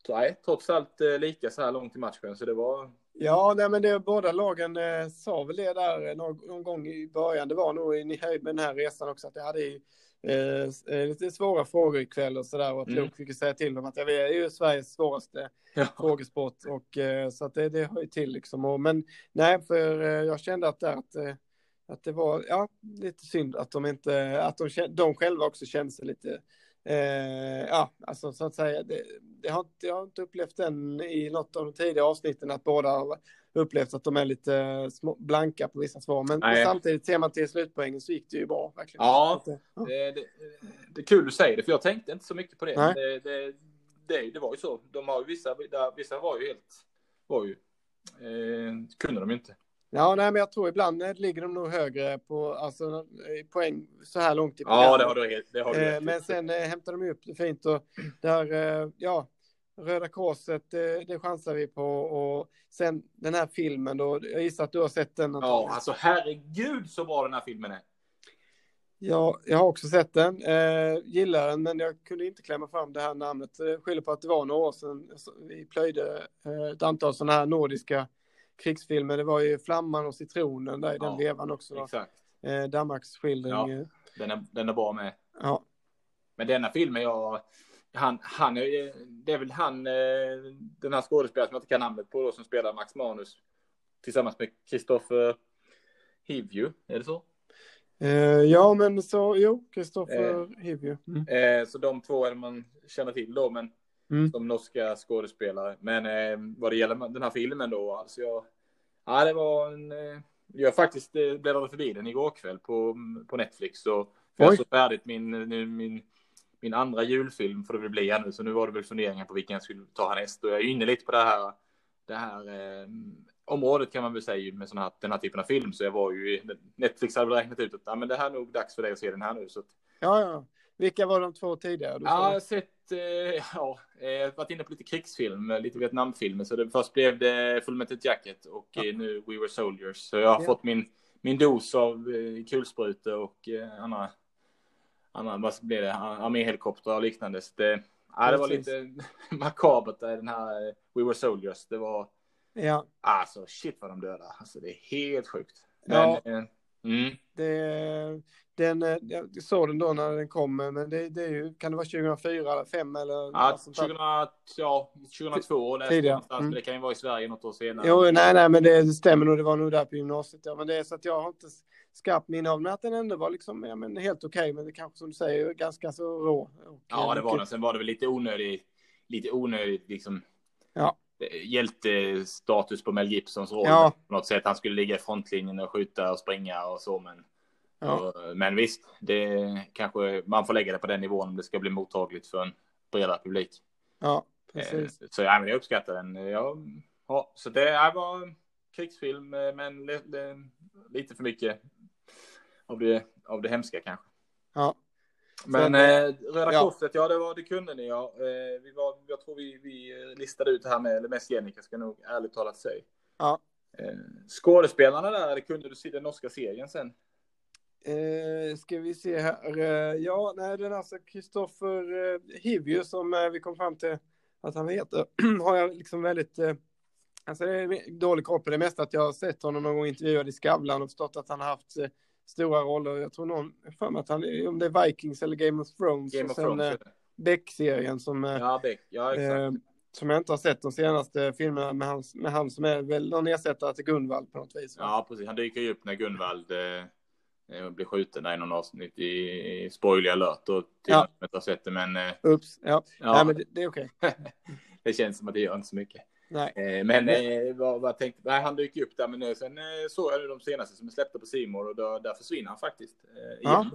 nej, trots allt eh, lika så här långt i matchen, så det var Ja, nej, men det, båda lagen eh, sa väl det där någon, någon, gång i början. Det var nog i höjd med den här resan också att det hade ju, eh, eh lite svåra frågor ikväll och sådär och att mm. Luke fick säga till dem att ja, vi är ju Sveriges svåraste ja. frågesport och eh, så att det, det hör ju till liksom. Och, men nej, för eh, jag kände att, det, att, eh, att det var ja, lite synd att de inte, att de, de själva också kände sig lite Eh, ja, alltså så att säga, det, det har, jag har inte upplevt den i något av de tidigare avsnitten att båda har upplevt att de är lite små, blanka på vissa svar. Men Nej. samtidigt ser man till slutpoängen så gick det ju bra. Verkligen. Ja, det, ja. Det, det, det, är kul du säger det, för jag tänkte inte så mycket på det. Men det, det, det, det, var ju så. De har ju vissa, vissa var ju helt, var ju, eh, kunde de inte. Ja, nej, men jag tror ibland ligger de nog högre på alltså, poäng så här långt i programmet. Ja, det har du helt det har du eh, Men sen eh, hämtar de upp det fint och där, eh, ja, Röda Korset, det, det chansar vi på och sen den här filmen då, jag gissar att du har sett den. Ja, alltså herregud så bra den här filmen är. Ja, jag har också sett den. Eh, gillar den, men jag kunde inte klämma fram det här namnet. Jag skyller på att det var några år sedan vi plöjde eh, ett antal sådana här nordiska krigsfilmer. Det var ju Flamman och citronen där i den ja, vevan också. Exakt. Eh, Danmarks skildring. Ja, eh. den, är, den är bra med. Ja. Men denna filmen, jag, han, han är, det är väl han, eh, den här skådespelaren som jag inte kan namnet på då, som spelar Max Manus tillsammans med Kristoffer Hivju, är det så? Eh, ja, men så, jo, Kristoffer eh, Hivju. Mm. Eh, så de två är man känner till då, men mm. som norska skådespelare. Men eh, vad det gäller den här filmen då, alltså jag, ja det var en, eh, jag faktiskt eh, bläddrade förbi den igår kväll på, på Netflix och jag såg färdigt min, min, min andra julfilm får det väl bli här nu, så nu var det väl funderingar på vilken jag skulle ta härnäst och jag är inne lite på det här, det här eh, området kan man väl säga med sån här, den här typen av film, så jag var ju, Netflix hade väl räknat ut att ja, men det här är nog dags för dig att se den här nu. Så att... Ja, ja. Vilka var de två tidigare? Ja, jag har sett, eh, ja, eh, varit inne på lite krigsfilm, lite Vietnamfilmer. Så det, först blev det Full Metal Jacket och ja. Eh, nu We Were Soldiers. Så jag har ja. fått min, min dos av eh, kulsprutor och eh, andra, andra, vad blir det, arméhelikoptrar och liknande. Så det, ja, det var lite makabert den här eh, We Were Soldiers. Det var, ja. alltså shit vad de dödar. Alltså det är helt sjukt. Men, ja. Eh, mm. Det, den, eh, jag såg den då när den kom, men det, det är ju, kan det vara 2004 eller 2005 eller? Ja, 2000, ja 2002 tidigare. Mm. Det kan ju vara i Sverige något år senare. Jo, nej, nej, men det stämmer nog. Det var nog där på gymnasiet. Ja, men det är så att jag har inte skarpt minne av, men att den ändå var liksom, ja, men helt okej, okay, men det kanske som du säger, ganska så rå. Och, ja, det var den. Sen var det väl lite onödigt, lite onödigt liksom. Ja. Hjältestatus på Mel Gibsons roll ja. på något sätt. Han skulle ligga i frontlinjen och skjuta och springa och så, men Ja. Men visst, det kanske man får lägga det på den nivån om det ska bli mottagligt för en bredare publik. Ja, precis. Eh, så ja, men jag uppskattar den. Ja, ja, så det var krigsfilm, eh, men lite för mycket av det, av det hemska kanske. Ja. Men eh, Röda ja. Korset, ja det, var, det kunde ni ja. Eh, vi var, jag tror vi, vi listade ut det här med, eller mest Jennica ska nog ärligt talat säga. Ja. Eh, skådespelarna där, kunde du se den norska serien sen? Eh, ska vi se här. Eh, ja, nej, den alltså Kristoffer eh, Hivju som eh, vi kom fram till att han heter har jag liksom väldigt. Alltså det är dålig koll på det mesta att jag har sett honom någon gång intervjuad i Skavlan och förstått att han har haft stora roller. Jag tror någon för mig att han om det är Vikings eller Game of Thrones Game och sen Thrones, eh, Beck-serien som. Eh, ja, Beck. Ja. Eh, som jag inte har sett de senaste filmerna med han, med han som är väl någon ersättare till Gunvald på något vis. Va? Ja, precis. Han dyker ju upp när Gunvald eh Eh, blir skjuten där i någon avsnitt i spoiler alert och ja. inte har sett det men. Eh, Ups, ja. ja. Nej, men det, det är okej. Okay. det känns som att det gör inte så mycket. Nej. Eh, men eh, vad, vad tänkte, nej, han dyker upp där men sen eh, såg jag nu de senaste som är släppta på Simor och då, där försvinner han faktiskt. Ja.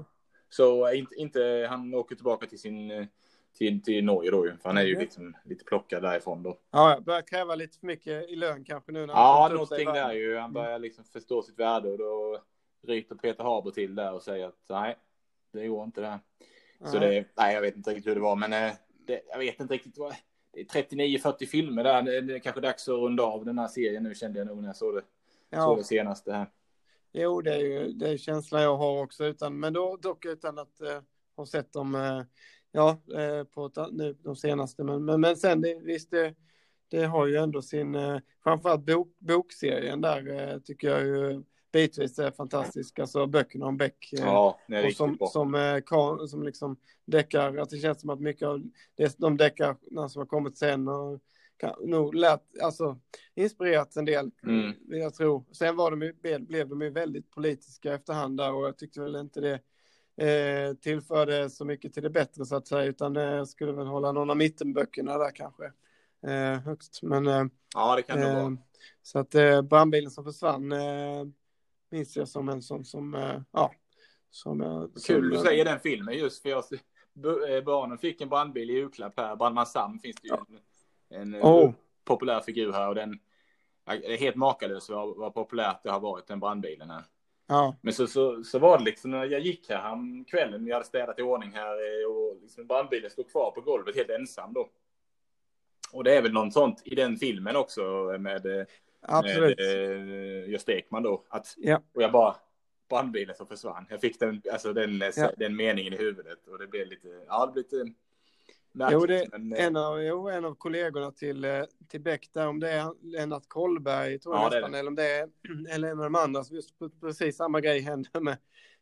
Så inte, inte, han åker tillbaka till sin till, till Norge då för han är ju liksom lite plockad därifrån då. Ja, börjar kräva lite för mycket i lön kanske nu när Ja, någonting där ju. Han börjar liksom förstå sitt värde och då ryter Peter Haber till där och säger att nej, det går inte det. Så det, nej, jag vet inte riktigt hur det var, men det, jag vet inte riktigt vad. Det är 39-40 filmer där. Det är kanske dags att runda av den här serien nu kände jag nog när jag såg det, ja. såg det senaste här. Jo, det är ju det är känslan jag har också, utan, men då, dock utan att uh, ha sett dem, uh, ja, uh, på nu de senaste. Men, men, men sen det, visst, det, det har ju ändå sin, uh, framförallt bok, bokserien där tycker jag ju bitvis är fantastisk. Alltså böckerna om Beck. Ja, det är och som, bra. som, som, som liksom deckar, att det känns som att mycket av det, de deckarna som har kommit sen och kan, nog lärt, alltså inspirerat en del, mm. jag tror. Sen var de ju, blev de ju väldigt politiska efterhand där och jag tyckte väl inte det eh, tillförde så mycket till det bättre så att säga, utan eh, skulle väl hålla någon av mittenböckerna där kanske eh, högst. Men, eh, ja, det kan det eh, vara. Så att eh, brandbilen som försvann eh, minns jag som en sån som, eh, ja, som jag... Kul du säger den filmen just för jag, barnen fick en brandbil i julklapp här, Brandman Sam finns det ju. Ja en eh, oh. populär figur här och den är helt makalös vad, vad populärt det har varit, den brandbilen här. Ja. Men så, så, så var det liksom när jag gick här ham kvällen, vi hade städat i ordning här eh, och liksom brandbilen stod kvar på golvet helt ensam då. Och det är väl något sånt i den filmen också med, eh, Absolut. med Gösta Ekman då. Att, ja. Och jag bara, brandbilen som försvann. Jag fick den, alltså den, ja. den meningen i huvudet och det blev lite, ja det blev lite Jo, det, men, eh, en, av, jo, en av kollegorna till, eh, till Beck där, om det är Lennart Kollberg, tror jag nästan, eller om det är eller en av de andra, just precis samma grej händer med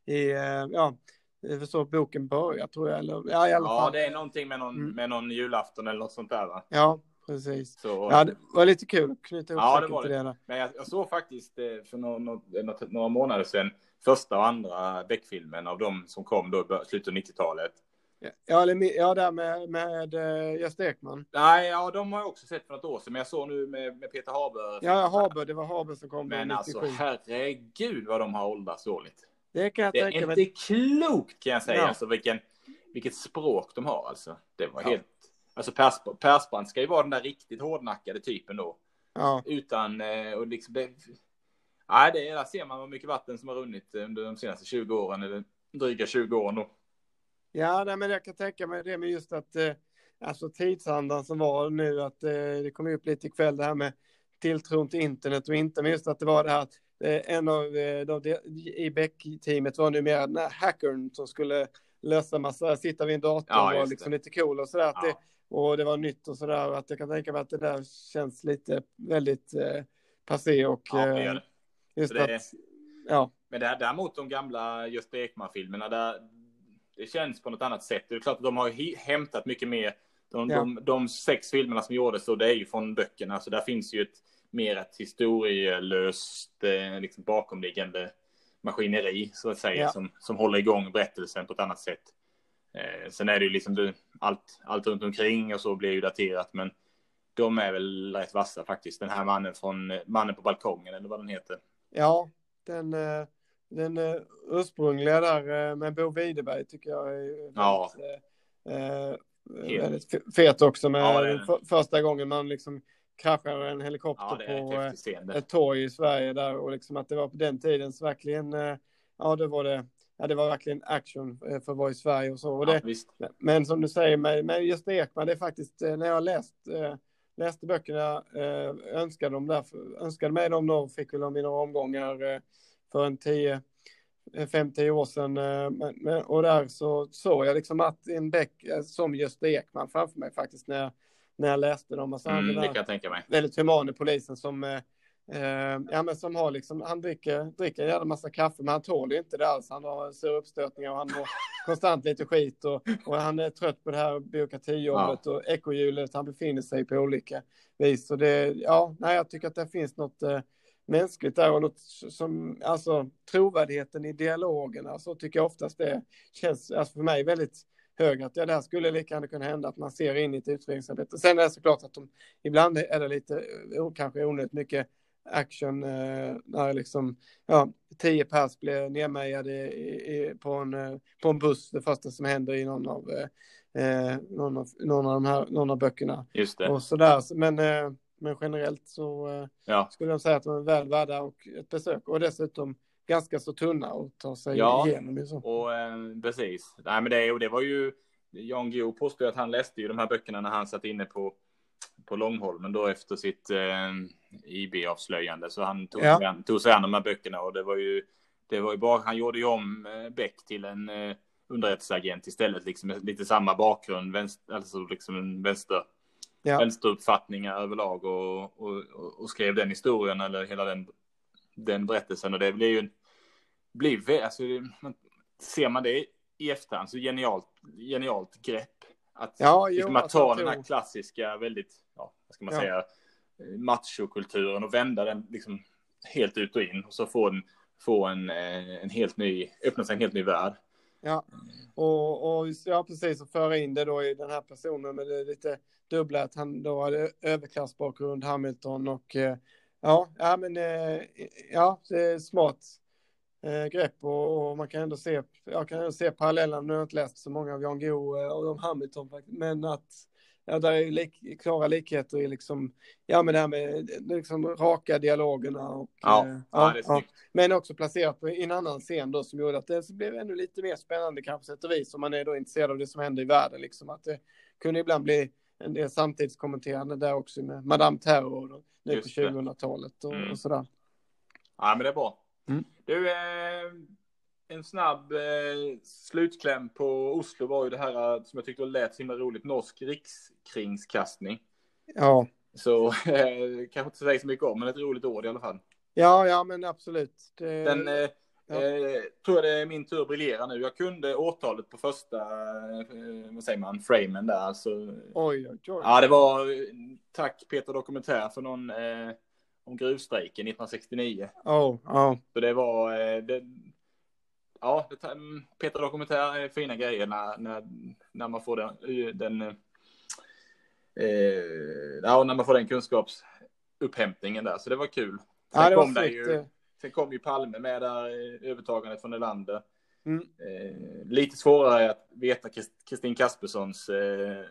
i, eh, ja, är så boken börjar tror jag. Eller, ja, i alla ja fall. det är någonting med någon, mm. med någon julafton eller något sånt där va? Ja, precis. Så, ja, det var lite kul att knyta ihop ja, det var det. det Men jag, jag, såg faktiskt för några, några, några månader sedan första och andra Beck-filmen av de som kom då i slutet av 90-talet. Ja, eller, ja där med, med uh, Gösta Ekman. Nej, ja, de har jag också sett för ett år sedan, men jag såg nu med, med Peter Haber. Ja, Haber, det var Haber som kom. Men alltså, herregud vad de har åldrats dåligt. Det kan jag det tänka mig. Det är inte klokt kan jag säga, ja. alltså vilken, vilket språk de har alltså. Det var ja. helt, alltså Pers, Persbrandt ska ju vara den där riktigt hårdnackade typen då. Ja. Utan, eh, och liksom det, nej, det, där ser man hur mycket vatten som har runnit under de senaste 20 åren, eller dryga 20 åren då. Ja, nej, men jag kan tänka mig det med just att eh, alltså tidsandan som var nu, att eh, det kom upp lite ikväll det här med tilltron till internet och inte, men just att det var det här att en av de, i Beck-teamet var numera den här hackern som skulle lösa massa, sitta vid en dator ja, och var liksom lite cool och sådär. Ja. Och det var nytt och sådär, att jag kan tänka mig att det där känns lite väldigt eh, passé och ja, det eh, just det, att, ja. Men det här, däremot de gamla Gösta Ekman-filmerna, där det känns på något annat sätt. Det är klart att de har hämtat mycket mer. De, ja. de, de sex filmerna som gjordes, så det är ju från böckerna, så där finns ju ett mer ett historielöst, eh, liksom bakomliggande maskineri, så att säga, ja. som, som håller igång berättelsen på ett annat sätt. Eh, sen är det ju liksom det, allt, allt runt omkring och så blir ju daterat, men de är väl rätt vassa faktiskt. Den här mannen från Mannen på balkongen eller vad den heter. Ja, den, eh, den uh, ursprungliga där med Bo Widerberg tycker jag är väldigt, ja. uh, väldigt fet också med ja, för, första gången man liksom kraschar en helikopter ja, på ett torg i Sverige där och liksom att det var på den tiden så verkligen ja det var det ja det var verkligen action för att vara i Sverige och så och det, men som du säger med, med just Ekman det är faktiskt när jag läst läste böckerna önskade dem där önskade mig dem då fick väl dem i några omgångar för en 10 5-10 år sedan. Eh, och där så såg jag liksom att en bäck eh, som Gösta Ekman framför mig faktiskt när jag, när jag läste dem. Alltså mm, det kan jag tänka mig. Väldigt humane polisen som, eh, ja, men som har liksom, han dricker, dricker en jävla massa kaffe, men han tål ju inte det alls. Han har sura uppstötningar och han mår konstant lite skit och, och han är trött på det här byråkratijobbet ja. och ekohjulet han befinner sig på olika vis. Så det, ja, nej, jag tycker att det finns något mänskligt där och något som, alltså trovärdigheten i dialogen, alltså tycker jag oftast det känns, alltså för mig väldigt hög, att ja, det här skulle lika gärna kunna hända, att man ser in i ett utredningsarbete. Sen är det såklart att de, ibland är det lite, kanske onödigt mycket action eh, när liksom, ja, tio pers blir nedmejade i, i, på, en, eh, på en buss, det första som händer i någon av, eh, någon av, någon av de här, någon av böckerna. Just det. Och sådär, men eh, men generellt så eh, ja. skulle jag säga att de är väl värda och ett besök. Och dessutom ganska så tunna och ta sig ja, igenom. Så. och eh, precis. Nej, men det, och det var ju, Jan Guillou påstod att han läste ju de här böckerna när han satt inne på, på Långholmen då efter sitt eh, IB-avslöjande. Så han tog, ja. sig tog sig an de här böckerna och det var ju, det var ju bara, han gjorde ju om eh, Beck till en eh, underrättelseagent istället, liksom lite samma bakgrund, vänster, alltså liksom en vänster, ja. vänsteruppfattningar överlag och, och, och, skrev den historien eller hela den, den berättelsen och det blir ju en, blir, alltså, ser man det i efterhand så genialt, genialt grepp. Att, ja, jo, liksom att ta den här klassiska, väldigt, ja, vad ska man ja. säga, machokulturen och vända den liksom helt ut och in och så få en, få en, eh, en helt ny, öppna sig en helt ny värld. Ja, och, och ja, precis, och föra in det då i den här personen med det lite dubbla, att han då hade överklassbakgrund, Hamilton och eh, ja, ja men eh, ja, det är smart eh, grepp och, och, man kan ändå se, jag kan ändå se parallellen, nu har jag inte läst så många av Jan Guillou och de Hamilton, men att ja, där är lik, klara likheter i liksom, ja men det här med liksom raka dialogerna och ja, eh, ja, ja, men också placerat på, en annan scen då som gjorde att det blev ännu lite mer spännande kanske sätt och vis om man är då intresserad av det som händer i världen liksom att det kunde ibland bli en del samtidskommenterande där också med Madame Terror då, nu på 2000-talet och, mm. och, sådär. Ja men det är bra. Mm. Du, eh en snabb eh, slutkläm på Oslo var ju det här eh, som jag tyckte lät så himla roligt, norsk rikskringskastning. Ja. Så eh, kanske inte säga så mycket om, men ett roligt ord i alla fall. Ja, ja, men absolut. Det... Den eh, ja. eh, tror jag det är min tur att briljera nu. Jag kunde årtalet på första, eh, vad säger man, framen där. Alltså, oj, oj, oj. Ja, det var, tack Peter Dokumentär för någon, om gruvstrejken 1969. Oh, oh. Så det var, eh, det, ja, mm, Peter Dokumentär är fina grejer när, när, när man får den, den eh, ja, när man får den kunskapsupphämtningen där. Så det var kul. Sen, ja, kom, det ju, sen kom ju Palme med där, övertagandet från Elander. Mm. Eh, lite svårare att veta Kristin Kasperssons eh,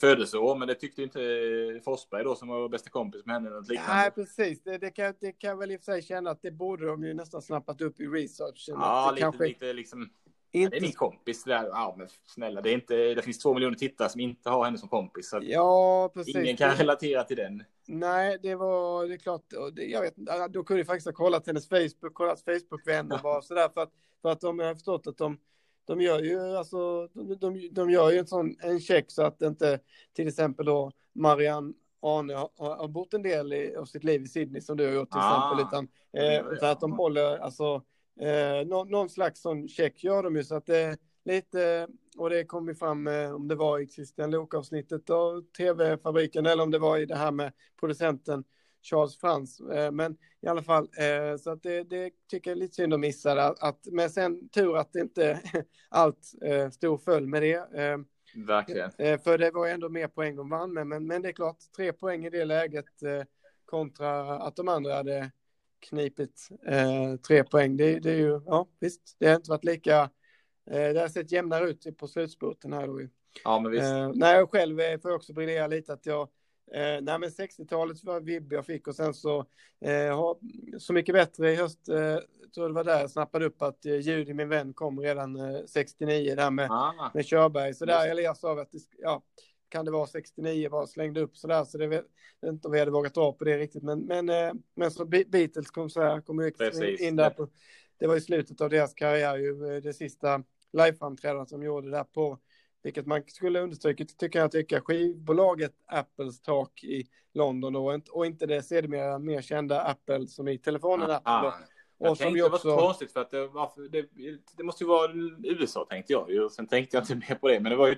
födelseår, men det tyckte inte Forsberg då som var bästa kompis med henne. Något liknande. Nej, precis. Det, det, kan, det kan väl i och för sig känna att det borde de ju nästan snappat upp i researchen. Ja, lite, kanske... lite liksom. Inte... Ja, det är min kompis. Där. Ja, men snälla, det, är inte, det finns två miljoner tittare som inte har henne som kompis. Ja, precis. Ingen kan relatera till den. Nej, det var det är klart. Det, jag vet då kunde jag faktiskt ha kollat hennes Facebook, kollat Facebook-vänner bara sådär för att, för att de har förstått att de de gör ju alltså, de, de, de gör ju en sån en check så att inte till exempel då Marianne Arne har, har bott en del i, av sitt liv i Sydney som du har gjort till ah, exempel, utan, eh, utan att de håller alltså eh, någon, någon, slags sån check gör de ju så att det är lite, och det kom ju fram eh, om det var i Christian Lok-avsnittet av tv-fabriken eller om det var i det här med producenten Charles Frans. Eh, men i alla fall, eh, så att det, det tycker jag är lite synd att missa. Att, men sen tur att inte allt eh, stod föll med det. Verkligen. För det var ändå mer poäng de vann med. Men, men det är klart, tre poäng i det läget kontra att de andra hade knipit tre poäng. Det, det är ju, ja visst, det har inte varit lika, det har sett jämnare ut på slutspurten här då. Ja, men visst. Nej, jag själv får jag också briljera lite att jag Eh, nej, men 60-talet var vibb jag fick och sen så eh, ha, Så mycket bättre i höst. Eh, tror det var där jag snappade upp att eh, Judy, min vän, kom redan eh, 69 där med, ah, med Körberg. Så där Elias sa att det, ja, kan det vara 69 bara slängde upp så där så det vet inte om vi hade vågat dra på det riktigt. Men, men, eh, men så Beatles kom så här, kom in, in där på, det var i slutet av deras karriär ju eh, det sista liveframträdandet som gjorde där på vilket man skulle understryka, tycker jag tycka, skivbolaget Apples tak i London och, och inte det sedermera mer kända Apple som i telefonen ah, Apple. Ah. Och jag som tänkte också... det var konstigt för att det, var, det, det, måste ju vara USA tänkte jag ju. Sen tänkte jag inte mer på det, men det var ju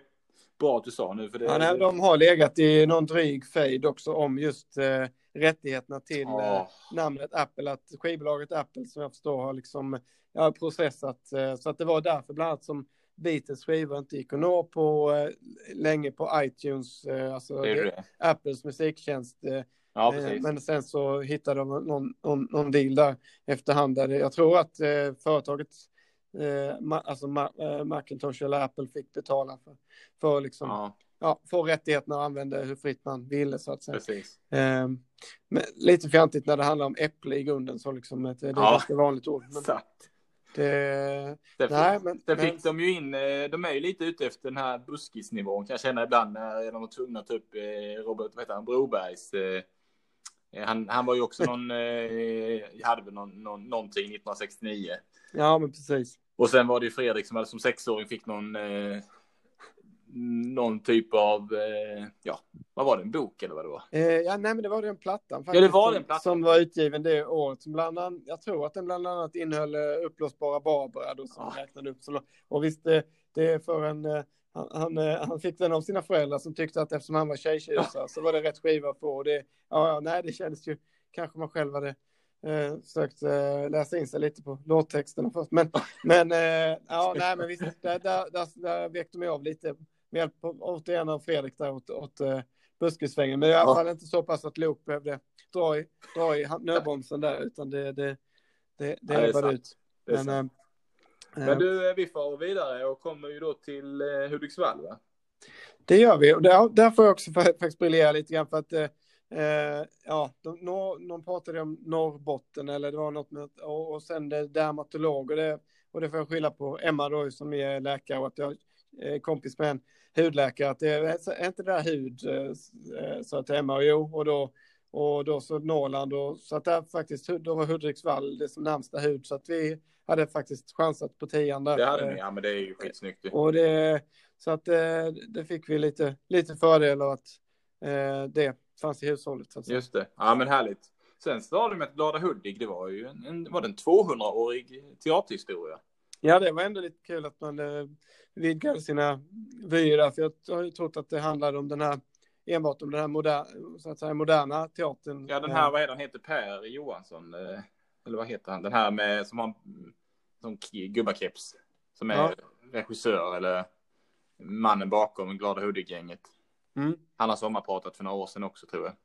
bra att du sa nu. För det, ja, nej, de har legat i någon dryg fejd också om just eh, rättigheterna till oh. eh, namnet Apple. Att skivbolaget Apple som jag förstår har liksom ja, processat. Eh, så att det var därför bland annat som Beatles skivor inte gick att nå på eh, länge på iTunes, eh, alltså det det. Apples musiktjänst. Eh, ja, men sen så hittade de någon, någon, någon deal där efterhand. Där jag tror att företaget, alltså Macintosh eller Apple fick betala för, för liksom, ja. ja, få rättigheterna att använda hur fritt man ville så att säga. Precis. Eh, men lite fjantigt när det handlar om äpple i grunden så liksom, det är Ja. ganska vanligt ord. Men Exakt. Det, Där nej, fick, men, där men, fick de ju in, eh, de är ju lite ute efter den här buskisnivån kan jag känna ibland när de var tvungna att ta upp eh, Robert, vad heter han, Brobergs. eh, Han, han var ju också någon, hade väl någon, någon, någonting 1969. ja, men precis. Och sen var det ju Fredrik som hade som sexåring fick någon, eh, någon typ av, eh, ja, vad var det, en bok eller vad det var? Eh, ja, nej, men det var den plattan Ja, det var den plattan. som var utgiven det året. Som bland annat, jag tror att den bland annat innehöll eh, uppblåsbara Barbara då, som Ja. räknade upp. Så, och visst, det, det är för en... eh, Han, han, eh, han fick den av sina föräldrar som tyckte att eftersom han var tjejtjusare så var det rätt skiva att få. Och det, ja, ja, nej, det kändes ju... Kanske man själv hade eh, sökt eh, läsa in sig lite på låttexterna först. Men, men eh, ja, nej, men visst, där, där, där, där vek de av lite med hjälp återigen av Fredrik där åt, åt eh, buskissvängen. Men i alla fall inte så pass att Luke behövde dra i, dra i nödbromsen där, utan det, det, det, det Ja, det ut. Det Men, eh, Men du, vi far vidare och kommer ju då till eh, Hudiksvall va? Det gör vi och där, där får jag också fa- faktiskt briljera lite grann för att eh, ja, de, nå- någon pratade om Norrbotten eller det var något med och, och sen det dermatolog och det, och det får jag skylla på Emma då som är läkare och att jag kompis med en hudläkare att det är, inte det där hud eh, eh, så att Emma och jo och då och då så Norrland och så att där faktiskt då var Hudiksvall det som närmsta hud så att vi hade faktiskt chansat på tian där. Det hade Eh, ni, ja men det är ju skitsnyggt och det, så att eh, det fick vi lite, lite fördel av att eh, det fanns i hushållet. Så. Just det, ja men härligt. Sen du med Glada Hudik, det var ju en, en, var det en 200-årig teaterhistoria. Ja, det var ändå lite kul att man eh, vidgade sina vyer där, för jag har ju trott att det handlade om den här, enbart om den här moder, så att säga, moderna teatern. Ja den här, vad heter han, heter Per Johansson, eh, eller vad heter han, den här med, som har som gubbakeps, som är Ja. regissör eller mannen bakom Glada Hudik-gänget. Mm. Han har sommarpratat för några år sedan också tror jag.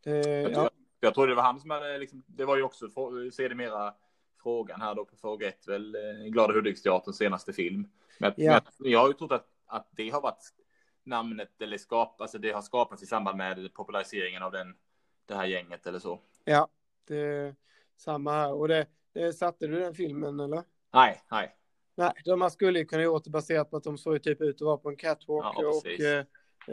Det, Jag, ja, jag tror det var han som hade, liksom, det var ju också sedermera frågan här då på fråga ett, väl eh, Glada Hudiksteaterns senaste film. Men, Ja. men jag har ju trott att, att det har varit namnet eller skap, alltså det har skapats i samband med populariseringen av den, det här gänget eller så. ja, det är samma här. Och det, det satte du den filmen eller? Nej, nej. Nej, de man skulle ju kunna gjort det baserat på att de såg typ ut att vara på en catwalk. Ja, och, eh,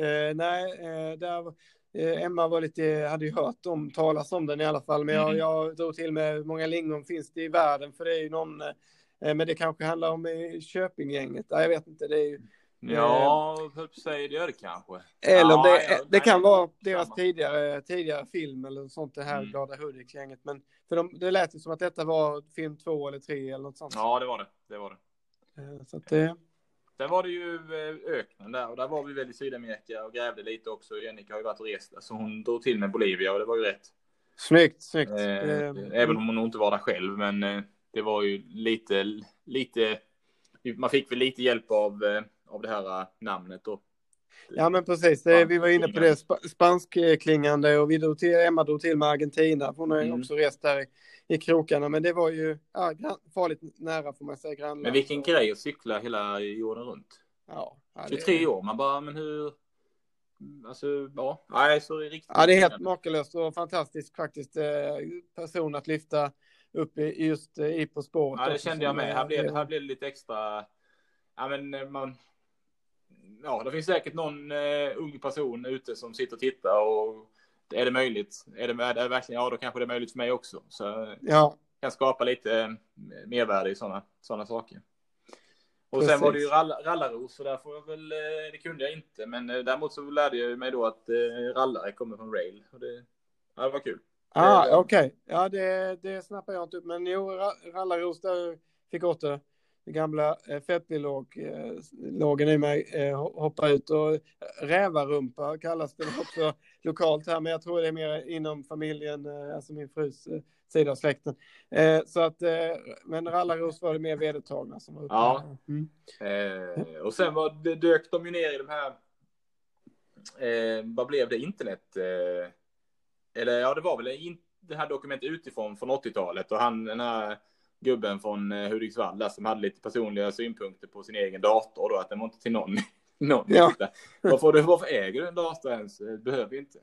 eh, nej, eh, där, Emma var lite, hade ju hört om, talas om den i alla fall. Men jag, jag drog till med hur många lingon finns det i världen? För det är ju någon, eh, men det kanske handlar om eh, Köpinggänget. Nej, jag vet inte. Det är ju, Ja, höll säga det gör det kanske. eller Ja, det, ja, det nej, kan vara samma. deras tidigare, tidigare film eller sånt, det här Mm. Glada Hudik-gänget. Men för de, det lät ju som att detta var film två eller tre eller något sånt. Ja, det var det. Det var det. Eh, Så att det, Sen var det ju eh, öknen där och där var vi väl i Sydamerika och grävde lite också. Jennica har ju varit och rest där så hon drog till med Bolivia och det var ju rätt. snyggt, snyggt. Eh, Eh, även om hon nog inte var där själv, men eh, det var ju lite, lite, man fick väl lite hjälp av, eh, av det här eh, namnet då. Ja men precis, det, vi var inne på det sp spanskklingande och vi drog till, Emma drog till med Argentina. Hon har ju Mm. också rest där i, i krokarna men det var ju ja, farligt nära får man säga. Grannland. Men vilken grej att cykla hela jorden runt. Ja, ja, det, 23 år, man bara, men hur, alltså, ja, nej, så är det riktigt. Ja det är helt makalöst och fantastiskt faktiskt eh, person att lyfta upp i, just eh, i På spåret. Ja, det också, kände jag med. Här blev, det- här blev det lite extra, ja men eh, man, ja det finns säkert någon ung person ute som sitter och tittar och är det möjligt? Är det, är det verkligen, ja då kanske det är möjligt för mig också. Så Ja, kan skapa lite eh, mervärde i sådana såna saker. Och Precis. sen var det ju rall, rallaros, så där får jag väl, eh, det kunde jag inte. Men eh, däremot så lärde jag mig då att rallare kommer från rail. Och det, ja, det var kul. ah, okej. Ja det, det snappar jag inte upp men jo, Ra- Rallarros där fick åter den gamla fettbilågen i mig eh, ho- hoppa ut och rävarumpa kallas det också lokalt här men jag tror det är mer inom familjen, eh, alltså min frus eh, sida av släkten. Eh, så att, men Rallarros var det mer vedertagna som var uppe. Ja. Mm. Eh, och sen var, det dök de ju ner i de här, eh, vad blev det, internet? Eh, eller ja, det var väl in, det här dokumentet utifrån från 80-talet och han, den här gubben från Hudiksvall där som hade lite personliga synpunkter på sin egen dator då, att den var inte till någon någon ja. varför, varför äger du en dator ens? Behöver inte.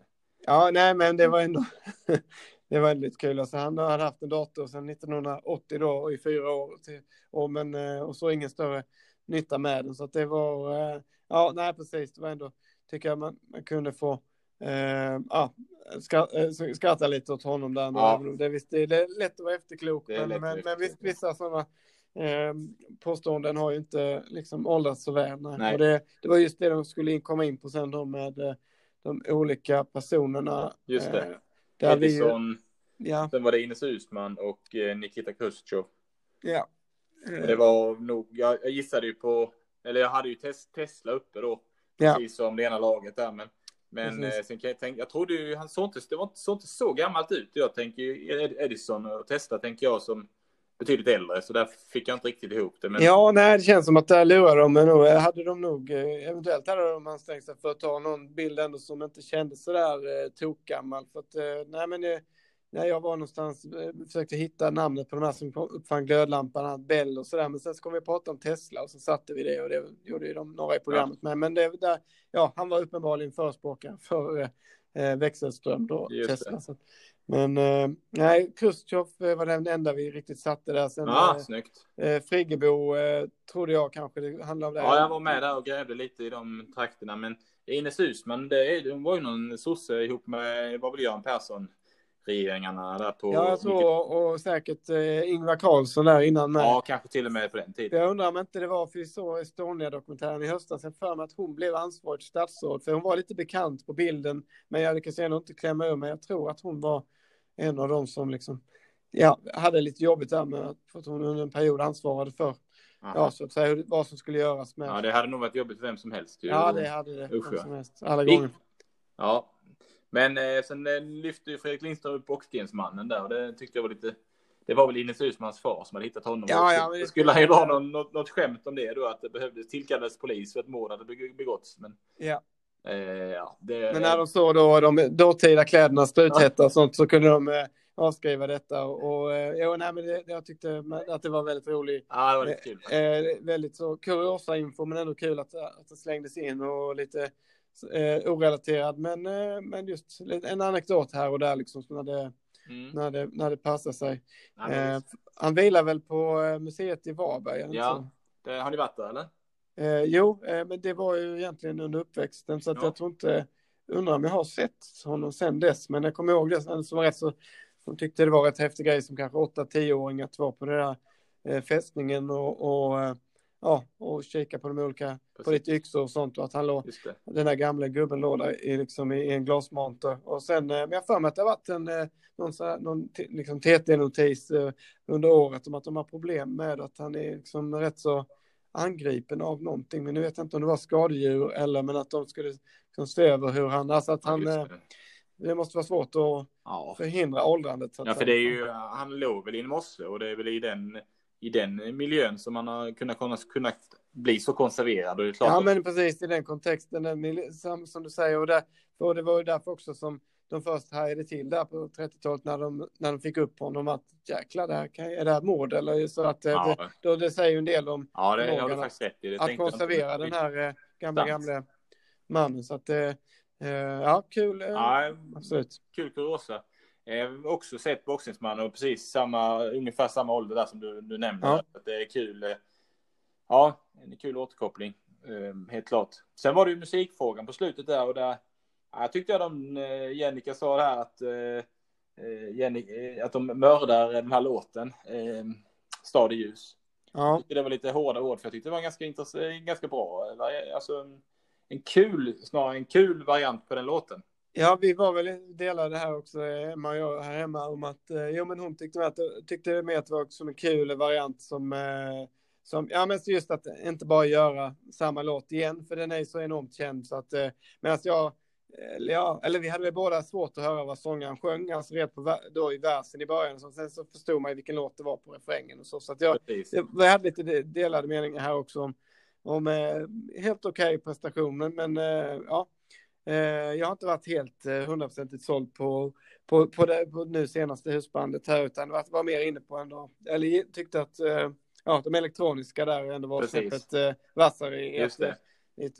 Ja, nej, men det var ändå det var väldigt kul. Alltså, han hade haft en dator sedan 1980 då i fyra år. Till, och, men, eh, och så ingen större nytta med den. Så att det var, eh, ja, nej, precis. Det var ändå, tycker jag man, man kunde få Uh, ja, skratta lite åt honom där. Ja. Det, visst, det är lätt att vara efterklok, men, men, men visst, vissa sådana eh, påståenden har ju inte liksom åldrats så väl. Och det, det var just det de skulle in, komma in på sen då med eh, de olika personerna. Just det. Eh, där Edison, vi, ja. sen var det Ines Usman och eh, Nikita Khrushchev. Ja. Det var nog, jag, jag gissade ju på, eller jag hade ju tes, Tesla uppe då, precis ja. som det ena laget där, men men eh, sen kan jag tänka, jag trodde ju, han såg inte, det var inte, såg inte så gammalt ut. Jag tänker Edison och Tesla tänker jag som betydligt äldre, så där fick jag inte riktigt ihop det. Men... Ja, nej, det känns som att där lurade de, men nog hade de nog, eh, eventuellt hade de ansträngt sig för att ta någon bild ändå som inte kändes så där eh, tokgammal. För att, eh, nej men det, när jag var någonstans, eh, försökte hitta namnet på de här som uppfann glödlampan, Bell och sådär, men sen så kom vi prata om Tesla och så satte vi det och det gjorde ju de några i programmet ja. med. Men det, där, ja, han var uppenbarligen förespråkare för eh, växelström då, Just Tesla. Så, men eh, nej, Khrushchev var den enda vi riktigt satte där. Sen, ja, eh, snyggt. Eh, Friggebo eh, trodde jag kanske det handlade om det. Ja, jag var med där och grävde lite i de trakterna, men Ines Husman, det, det var ju någon sosse ihop med, vad väl Göran Persson, regeringarna där på... Ja, jag tror och säkert eh, Ingvar Carlsson där innan med. Ja, kanske till och med på den tiden. Jag undrar om inte det var för vi såg Estonia-dokumentären i höstas, jag för mig att hon blev ansvarigt statsråd, för hon var lite bekant på bilden, men jag lyckades ändå inte klämma ur mig. Jag tror att hon var en av dem som liksom, ja, hade lite jobbigt där med att hon under en period ansvarade för Aha. Ja, så att säga vad som skulle göras med. Ja, det hade nog varit jobbigt för vem som helst. Ju. Ja, det hade det. Usch, vem som helst. Alla gånger. Ja, men eh, sen eh, lyfte ju Fredrik Lindström upp bockstensmannen där och det tyckte jag var lite det var väl Ines Uusmans far som hade hittat honom. Ja, ja, men det skulle han ju dra någon, något, något skämt om det då, att det behövdes tillkallades polis för att mord hade begåtts. Men, ja. Eh, ja det, men när de såg då de dåtida kläderna struthätta och sånt så kunde de eh, avskriva detta. Och, och eh, jo, nej, men det, jag tyckte att det var väldigt roligt. Ja, det var lite kul. Eh, väldigt så kuriosa-info, men ändå kul att, att det slängdes in och lite eh, orelaterad, men, eh, men just en anekdot här och där liksom när det, mm. när det, när det passar sig. Ja, eh, han vilar väl på eh, museet i Varberg? Ja, det, har ni varit där eller? Eh, jo, eh, men det var ju egentligen under uppväxten så att ja. jag tror inte, undrar om jag har sett honom sen dess, men jag kommer ihåg det som var rätt så, som tyckte det var rätt häftig grej som kanske 8-10-åringar att vara på den där eh, fästningen och, och eh, ja, och kika på de olika, Precis. på lite yxor och sånt och att han låg, den där gamla gubben låg där i, liksom, i en glasmonter. Och sen, eh, men jag för mig att det har varit en, eh, någon, här, någon liksom TT-notis under året om att de har problem med att han är liksom rätt så angripen av någonting. Men nu vet jag inte om det var skadedjur eller men att de skulle liksom se över hur han, alltså att han, ja, det. det. måste vara svårt att ja. förhindra åldrandet. ja, för det är ju, han låg väl i en mosse och det är väl i den i den miljön som man har kunnat, kunnat bli så konserverad. Och det är klart ja, men precis i den kontexten, den som, som, du säger. Och, där, och det var ju därför också som de först hajade till där på 30-talet när de, när de fick upp honom att jäklar, det här, är det här mord eller så att eh, ja. det, då, det säger ju en del om ja, det, har du faktiskt rätt i. Det att konservera den här eh, gamla, gamla mannen. Så att, eh, ja, kul. Ja, absolut. Kul kuriosa. Eh, också sett boxningsman och precis samma, ungefär samma ålder där som du, du nämnde. Ja. Att det är kul. Ja, en kul återkoppling. Helt klart. Sen var det ju musikfrågan på slutet där och där. Jag tyckte jag de, eh, Jennica sa det här att, eh, eh Jenny, att de mördar den här låten, eh, Stad i ljus. Ja. Det var lite hårda ord för jag tyckte det var ganska, ganska bra. Alltså en, en kul, snarare en kul variant på den låten. Ja, vi var väl delade här också, Emma och jag här hemma, om att eh, jo, men hon tyckte, att, tyckte med att det var som en kul variant som, eh, som, ja men just att inte bara göra samma låt igen, för den är så enormt känd så att, eh, medan jag, ja, eller vi hade väl båda svårt att höra vad sångaren sjöng, alltså red på då i versen i början, så sen så förstod man vilken låt det var på refrängen och så, så att jag, jag, hade lite delade meningar här också om, om helt okej okay prestationer, men ja, Eh, jag har inte varit helt eh, hundraprocentigt såld på, på, på, det, på nu senaste husbandet här, utan var, var mer inne på ändå, eller tyckte att eh, ja, de elektroniska där ändå var snäppet vassare i ett,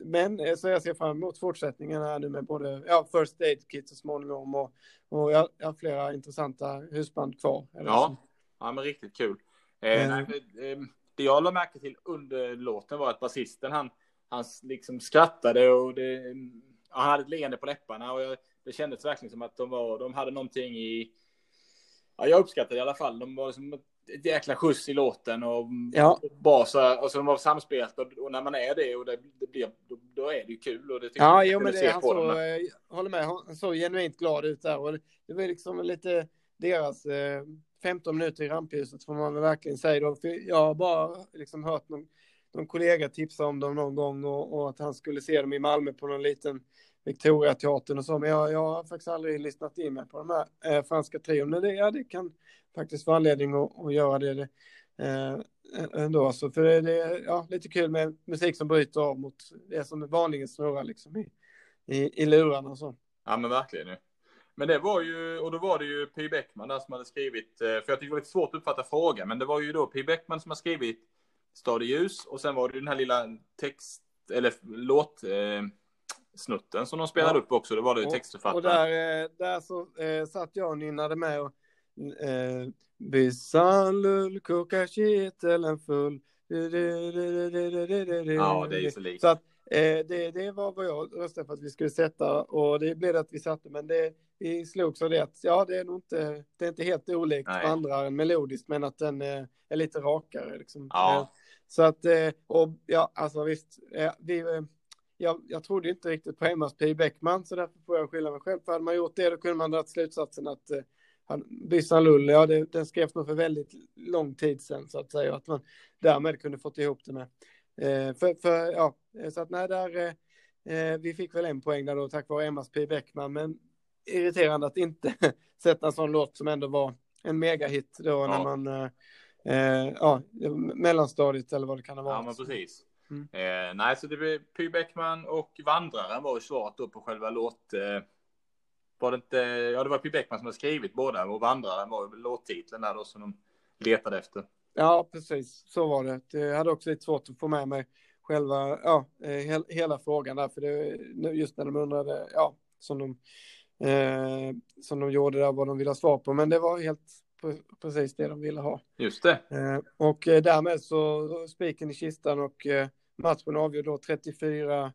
Men så jag ser fram emot fortsättningen här nu med både ja, First Aid Kit så småningom och, och jag, jag har flera intressanta husband kvar. Ja. ja, men riktigt kul. Eh, mm. nej, det jag lade märke till under låten var att basisten han, han liksom skrattade och det, han hade ett leende på läpparna och jag, det kändes verkligen som att de, var, de hade någonting i... Ja, jag uppskattade i alla fall. De var som ett jäkla skjuts i låten och ja. bas, alltså de var samspelt och, och, när man är det och det, det blir, då, då, är det ju kul och det tycker ja, jag jo, men det, han så, jag håller med, han såg genuint glad ut där och det, det var liksom lite deras eh, 15 minuter i rampljuset får man verkligen säga då, för jag har bara liksom hört någon, någon kollega tipsa om dem någon gång och, och att han skulle se dem i Malmö på någon liten Victoriateatern och så, men jag, jag har faktiskt aldrig lyssnat in mig på de här eh, franska trion. Men det, ja, det kan faktiskt vara anledning att, att göra det, det eh, ändå. Så för det, är ja, lite kul med musik som bryter av mot det som vanligen snurrar liksom i, i, i lurarna och så. Ja, men verkligen. Men det var ju, och då var det ju Py Bäckman där som hade skrivit, eh, för jag tyckte det var lite svårt att uppfatta frågan, men det var ju då Py Bäckman som har skrivit Stad i ljus och sen var det den här lilla text, eller låt, eh, snutten som de spelade ja. upp också. Då var det ju textförfattaren. Och där, eh, där så eh, satt jag och nynnade med och eh, Byssan lull, koka kitteln full. Ja, det är ju så likt. Så att eh, det, det var vad jag röstade för att vi skulle sätta och det blev det att vi satte, men det, vi slogs av det att ja, det är nog inte, det är inte helt olikt Nej. vandraren melodiskt, men att den eh, är lite rakare liksom. Ja. Eh, så att, eh, och ja, alltså visst, vi jag, jag trodde inte riktigt på Emmas P. Bäckman, så därför får jag skylla mig själv. För hade man gjort det, då kunde man dra slutsatsen att eh, han, Byssan Lull, ja, det, den skrevs nog för väldigt lång tid sedan, så att säga, att man därmed kunde fått ihop det med. Eh, för, för, ja, så att nej, där, eh, eh, vi fick väl en poäng där då, tack vare Emmas P. Bäckman, men irriterande att inte sätta en sån låt som ändå var en megahit då ja. när man, eh, eh, ja, mellanstadiet eller vad det kan ha varit. Ja, men precis. Mm. Eh, nej, så det blir Py Bäckman och Vandraren var ju svaret då på själva låt... Eh, var det inte... Ja, det var Py Bäckman som har skrivit båda och Vandraren var ju låttiteln där då som de letade efter. Ja, precis. Så var det. Jag hade också lite svårt att få med mig själva, ja, eh, hela frågan där, för det just när de undrade, ja, som de, eh, som de gjorde där, vad de ville ha svar på, men det var helt precis det de ville ha. Just det. Eh, och eh, därmed så spiken i kistan och eh, matchen avgör då 34-28.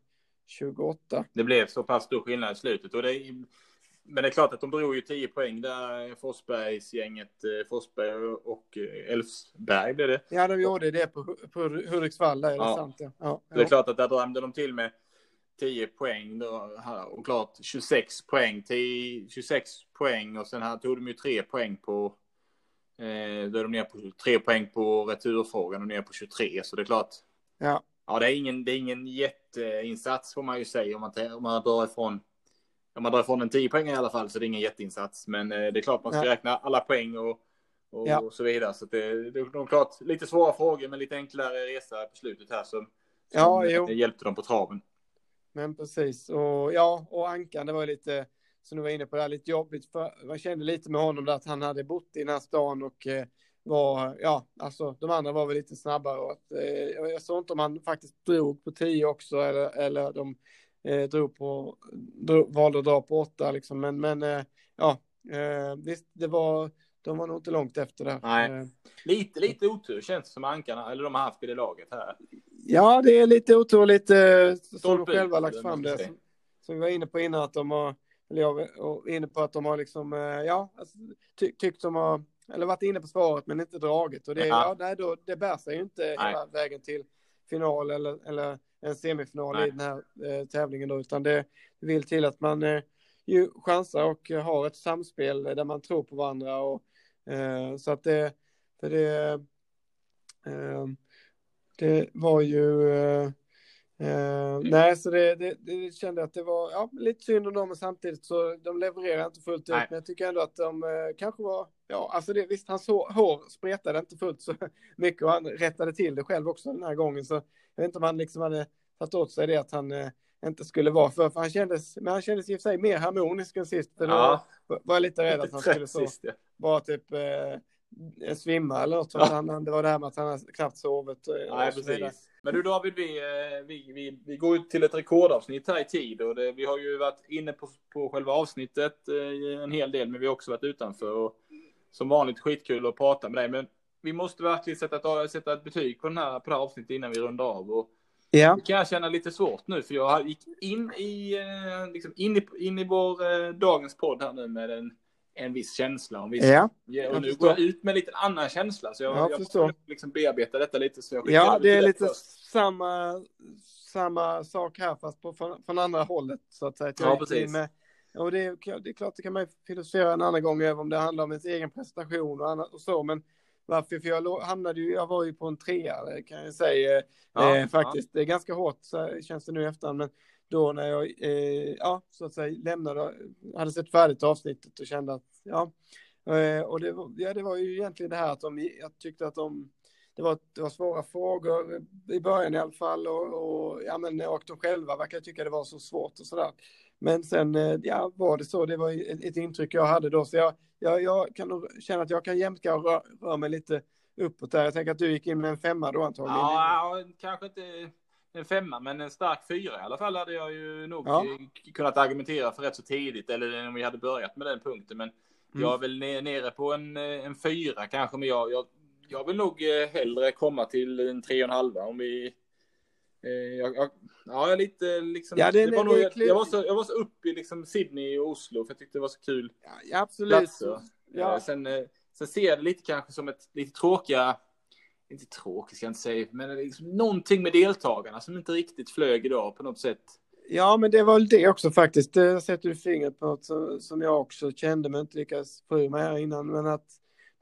Det blev så pass stor skillnad i slutet. Och det, men det är klart att de drog ju 10 poäng där, Forsbergsgänget, eh, Forsberg och eh, Elfsberg blev det. Ja, de gjorde det på, på Hudiksvall, där är det ja. sant. Ja. ja. Det är klart att där drämde de till med 10 poäng då, och klart 26 poäng till 26 poäng och sen här tog de ju 3 poäng på eh, då är de ner på 3 poäng på returfrågan och ner på 23 så det är klart. Ja. Ja, det är ingen, det är ingen jätteinsats får man ju säga om man, om man drar ifrån. Om man drar ifrån en 10 poäng i alla fall så det är ingen jätteinsats. Men eh, det är klart man ska ja. räkna alla poäng och, och, ja. och så vidare. Så det, det är klart lite svåra frågor men lite enklare resa på slutet här som, som ja, hjälpte dem på traven. Men precis och ja, och Ankan, det var lite som du var inne på, det här, lite jobbigt. För man kände lite med honom där att han hade bott i den här stan och eh, var, ja, alltså de andra var väl lite snabbare och att, eh, jag såg inte om han faktiskt drog på tio också eller, eller de eh, drog på, drog, valde att dra på åtta liksom, men, men eh, ja, eh, visst, det var, de var nog inte långt efter det. Nej, eh, lite, lite otur känns det som ankarna, eller de har haft i det laget här. Ja, det är lite otur, lite som de själva lagt fram det. Som, som vi var inne på innan, att de har, eller jag var inne på att de har liksom, eh, ja, alltså, ty, tyckt de har eller varit inne på svaret men inte dragit. Och det, ja. ja nej, då, det bär sig ju inte nej. hela vägen till final eller, eller en semifinal nej. i den här eh, tävlingen då, utan det vill till att man eh, ju chansar och har ett samspel där man tror på varandra och eh, så att det, för det, eh, det var ju eh, Uh, nej, så det, det, det, kände att det var ja, lite synd om dem, men samtidigt så de levererar inte fullt ut. Nej. Men jag tycker ändå att de uh, kanske var, ja, alltså det, visst, hans hår, hår spretade inte fullt så mycket och han rättade till det själv också den här gången. Så jag vet inte om han liksom hade tagit åt sig det att han uh, inte skulle vara för, för han kändes, men han kändes i och för sig mer harmonisk än sist. Ja. då var jag lite rädd att han skulle så, sist, ja. bara typ svimma eller något. Ja. Han, det var det här med att han knappt sovit. Nej, precis. Men du David, vi, eh, vi, vi, vi går ut till ett rekordavsnitt här i tid och det, vi har ju varit inne på, på själva avsnittet eh, en hel del, men vi har också varit utanför. Och som vanligt skitkul att prata med dig, men vi måste verkligen sätta ett, sätta ett betyg på, den här, på det här avsnittet innan vi rundar av. Och Ja. det kan jag känna lite svårt nu, för jag gick in i, eh, liksom in i, in i vår eh, dagens podd här nu med en, en viss känsla. En viss, Ja. Och nu går jag ut med lite annan känsla, så jag, Jag jag måste liksom bearbeta detta lite. Så jag Ja, det är lite först. samma, samma sak här fast på, från, från andra hållet så att säga. Att jag Ja, precis. Med, och det är, det är klart, det kan man filosofera en annan gång över om det handlar om ens egen prestation och, annat, och så, men varför? För jag hamnade ju, jag var ju på en trea det kan jag säga Ja, eh, faktiskt. Det är ganska hårt så känns det nu i efterhand, men då när jag, eh, ja, så att säga lämnade, hade sett färdigt avsnittet och kände att, ja, eh, och det, var- ja, det var ju egentligen det här att de, jag tyckte att de det var, det var svåra frågor i början i alla fall och, och ja men och de själva verkar tycka det var så svårt och sådär. Men sen eh, ja var det så, det var ett, intryck jag hade då så jag, jag, jag kan nog känna att jag kan jämka och röra rör mig lite uppåt där. Jag tänker att du gick in med en femma då antagligen. Ja, kanske inte en femma, men en stark fyra i alla fall hade jag ju nog Ja. eh, kunnat argumentera för rätt så tidigt, eller om vi hade börjat med den punkten. Men Mm. jag är väl ne- nere på en, eh, en fyra kanske, men jag, jag, jag vill nog hellre komma till en tre och en halva om vi... Eh, jag, jag, ja, lite liksom... Ja, det- det var det- nog, jag, jag, var så, jag var så uppe i liksom Sydney och Oslo, för jag tyckte det var så kul Ja, absolut. platser. Ja. Eh, Sen, eh, sen ser jag det lite kanske som ett lite tråkiga, inte tråkigt ska jag inte säga, men liksom någonting med deltagarna som inte riktigt flög idag på något sätt. Ja, men det var väl det också faktiskt. Det sätter du fingret på något som, som jag också kände men inte lyckades få ur mig här innan. Men att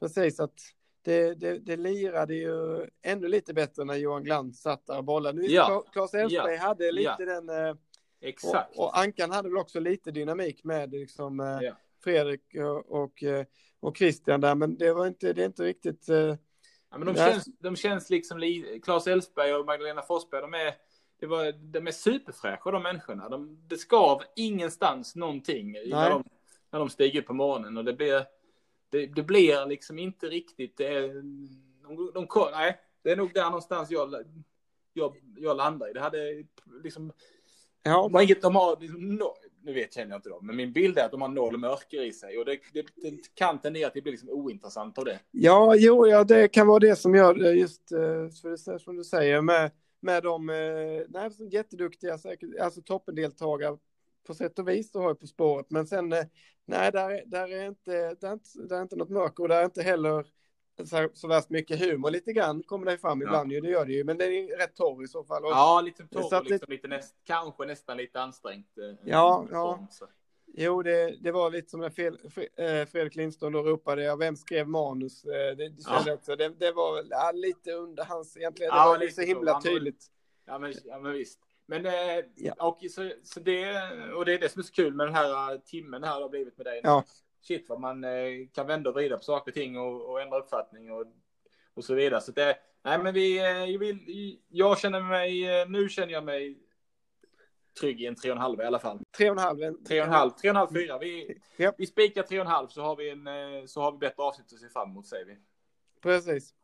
precis att det, det, det lirade ju ännu lite bättre när Johan Glans satt där och bollade. Nu, Ja. Claes Elfsberg hade lite Ja. den, eh, Exakt. och, och Ankan hade väl också lite dynamik med liksom eh, Ja. Fredrik och, och, eh, och Christian där, men det var inte, det är inte riktigt. Ja, men de, Ja. känns, de känns liksom, li- Claes Elfsberg och Magdalena Forsberg, de är, det var, de är superfräscha de människorna. De, det skav ingenstans någonting när de, när de stiger upp på morgonen och det blir, det, det blir liksom inte riktigt, det är, de, de, nej, det är nog där någonstans jag, jag, jag landar i. Det hade liksom, ja, har inget, de har, liksom, no, nu vet känner jag inte dem, men min bild är att de har noll mörker i sig och det, det, det kan tendera att det blir liksom ointressant av det. Ja, jo, ja, det kan vara det som gör det just eh, för det, som du säger med, med de eh, nej, jätteduktiga, säkert, alltså toppendeltagare på sätt och vis, då har jag På spåret. Men sen, eh, nej, där, där, är inte, där, är inte, där är inte något mörker och där är inte heller så, så värst mycket humor. Lite grann kommer det fram Ja. ibland ju, det gör det ju, men det är rätt torr i så fall. Och, Ja, lite Så torr att och liksom lite näst, kanske nästan lite ansträngt. eh, Ja, ja. så. Jo, det, det var lite som när Fel, eh, Fredrik Lindström då ropade, ja, vem skrev manus? Eh, Det, det jag också, det, det var ja, lite under hans, egentligen, det Ja, var lite så så. himla var- tydligt. Ja, men, ja, men visst. Men eh, Ja. och, så, så det, och det är det som är så kul med den här eh, timmen här det har blivit med dig. Ja. Shit vad man eh, kan vända och vrida på saker och ting och, och ändra uppfattning och, och så vidare. Så det, nej men vi, jag, vill, jag känner mig, nu känner jag mig trygg i en tre och en halv i alla fall. Tre och en halv. en- Tre och en halv, tre och en halv, fyra. Vi, Ja. vi spikar tre och en halv så har vi en, så har vi bättre avsnitt att se fram emot säger vi. Precis.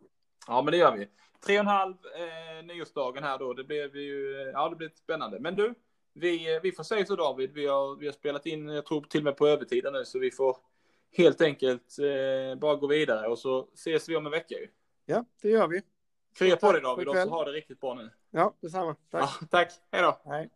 Ja, men det gör vi. Tre och en halv eh, nyårsdagen här då. Det blev ju, eh, ja det blev spännande. Men du, vi, eh, vi får säga så David. Vi har, vi har spelat in, jag tror till och med på övertiden nu, så vi får helt enkelt eh, bara gå vidare och så ses vi om en vecka ju. Ja, det gör vi. Krya på dig David och så ha det riktigt bra nu. Ja, detsamma. Tack. Ja, tack. Hej då. Hej.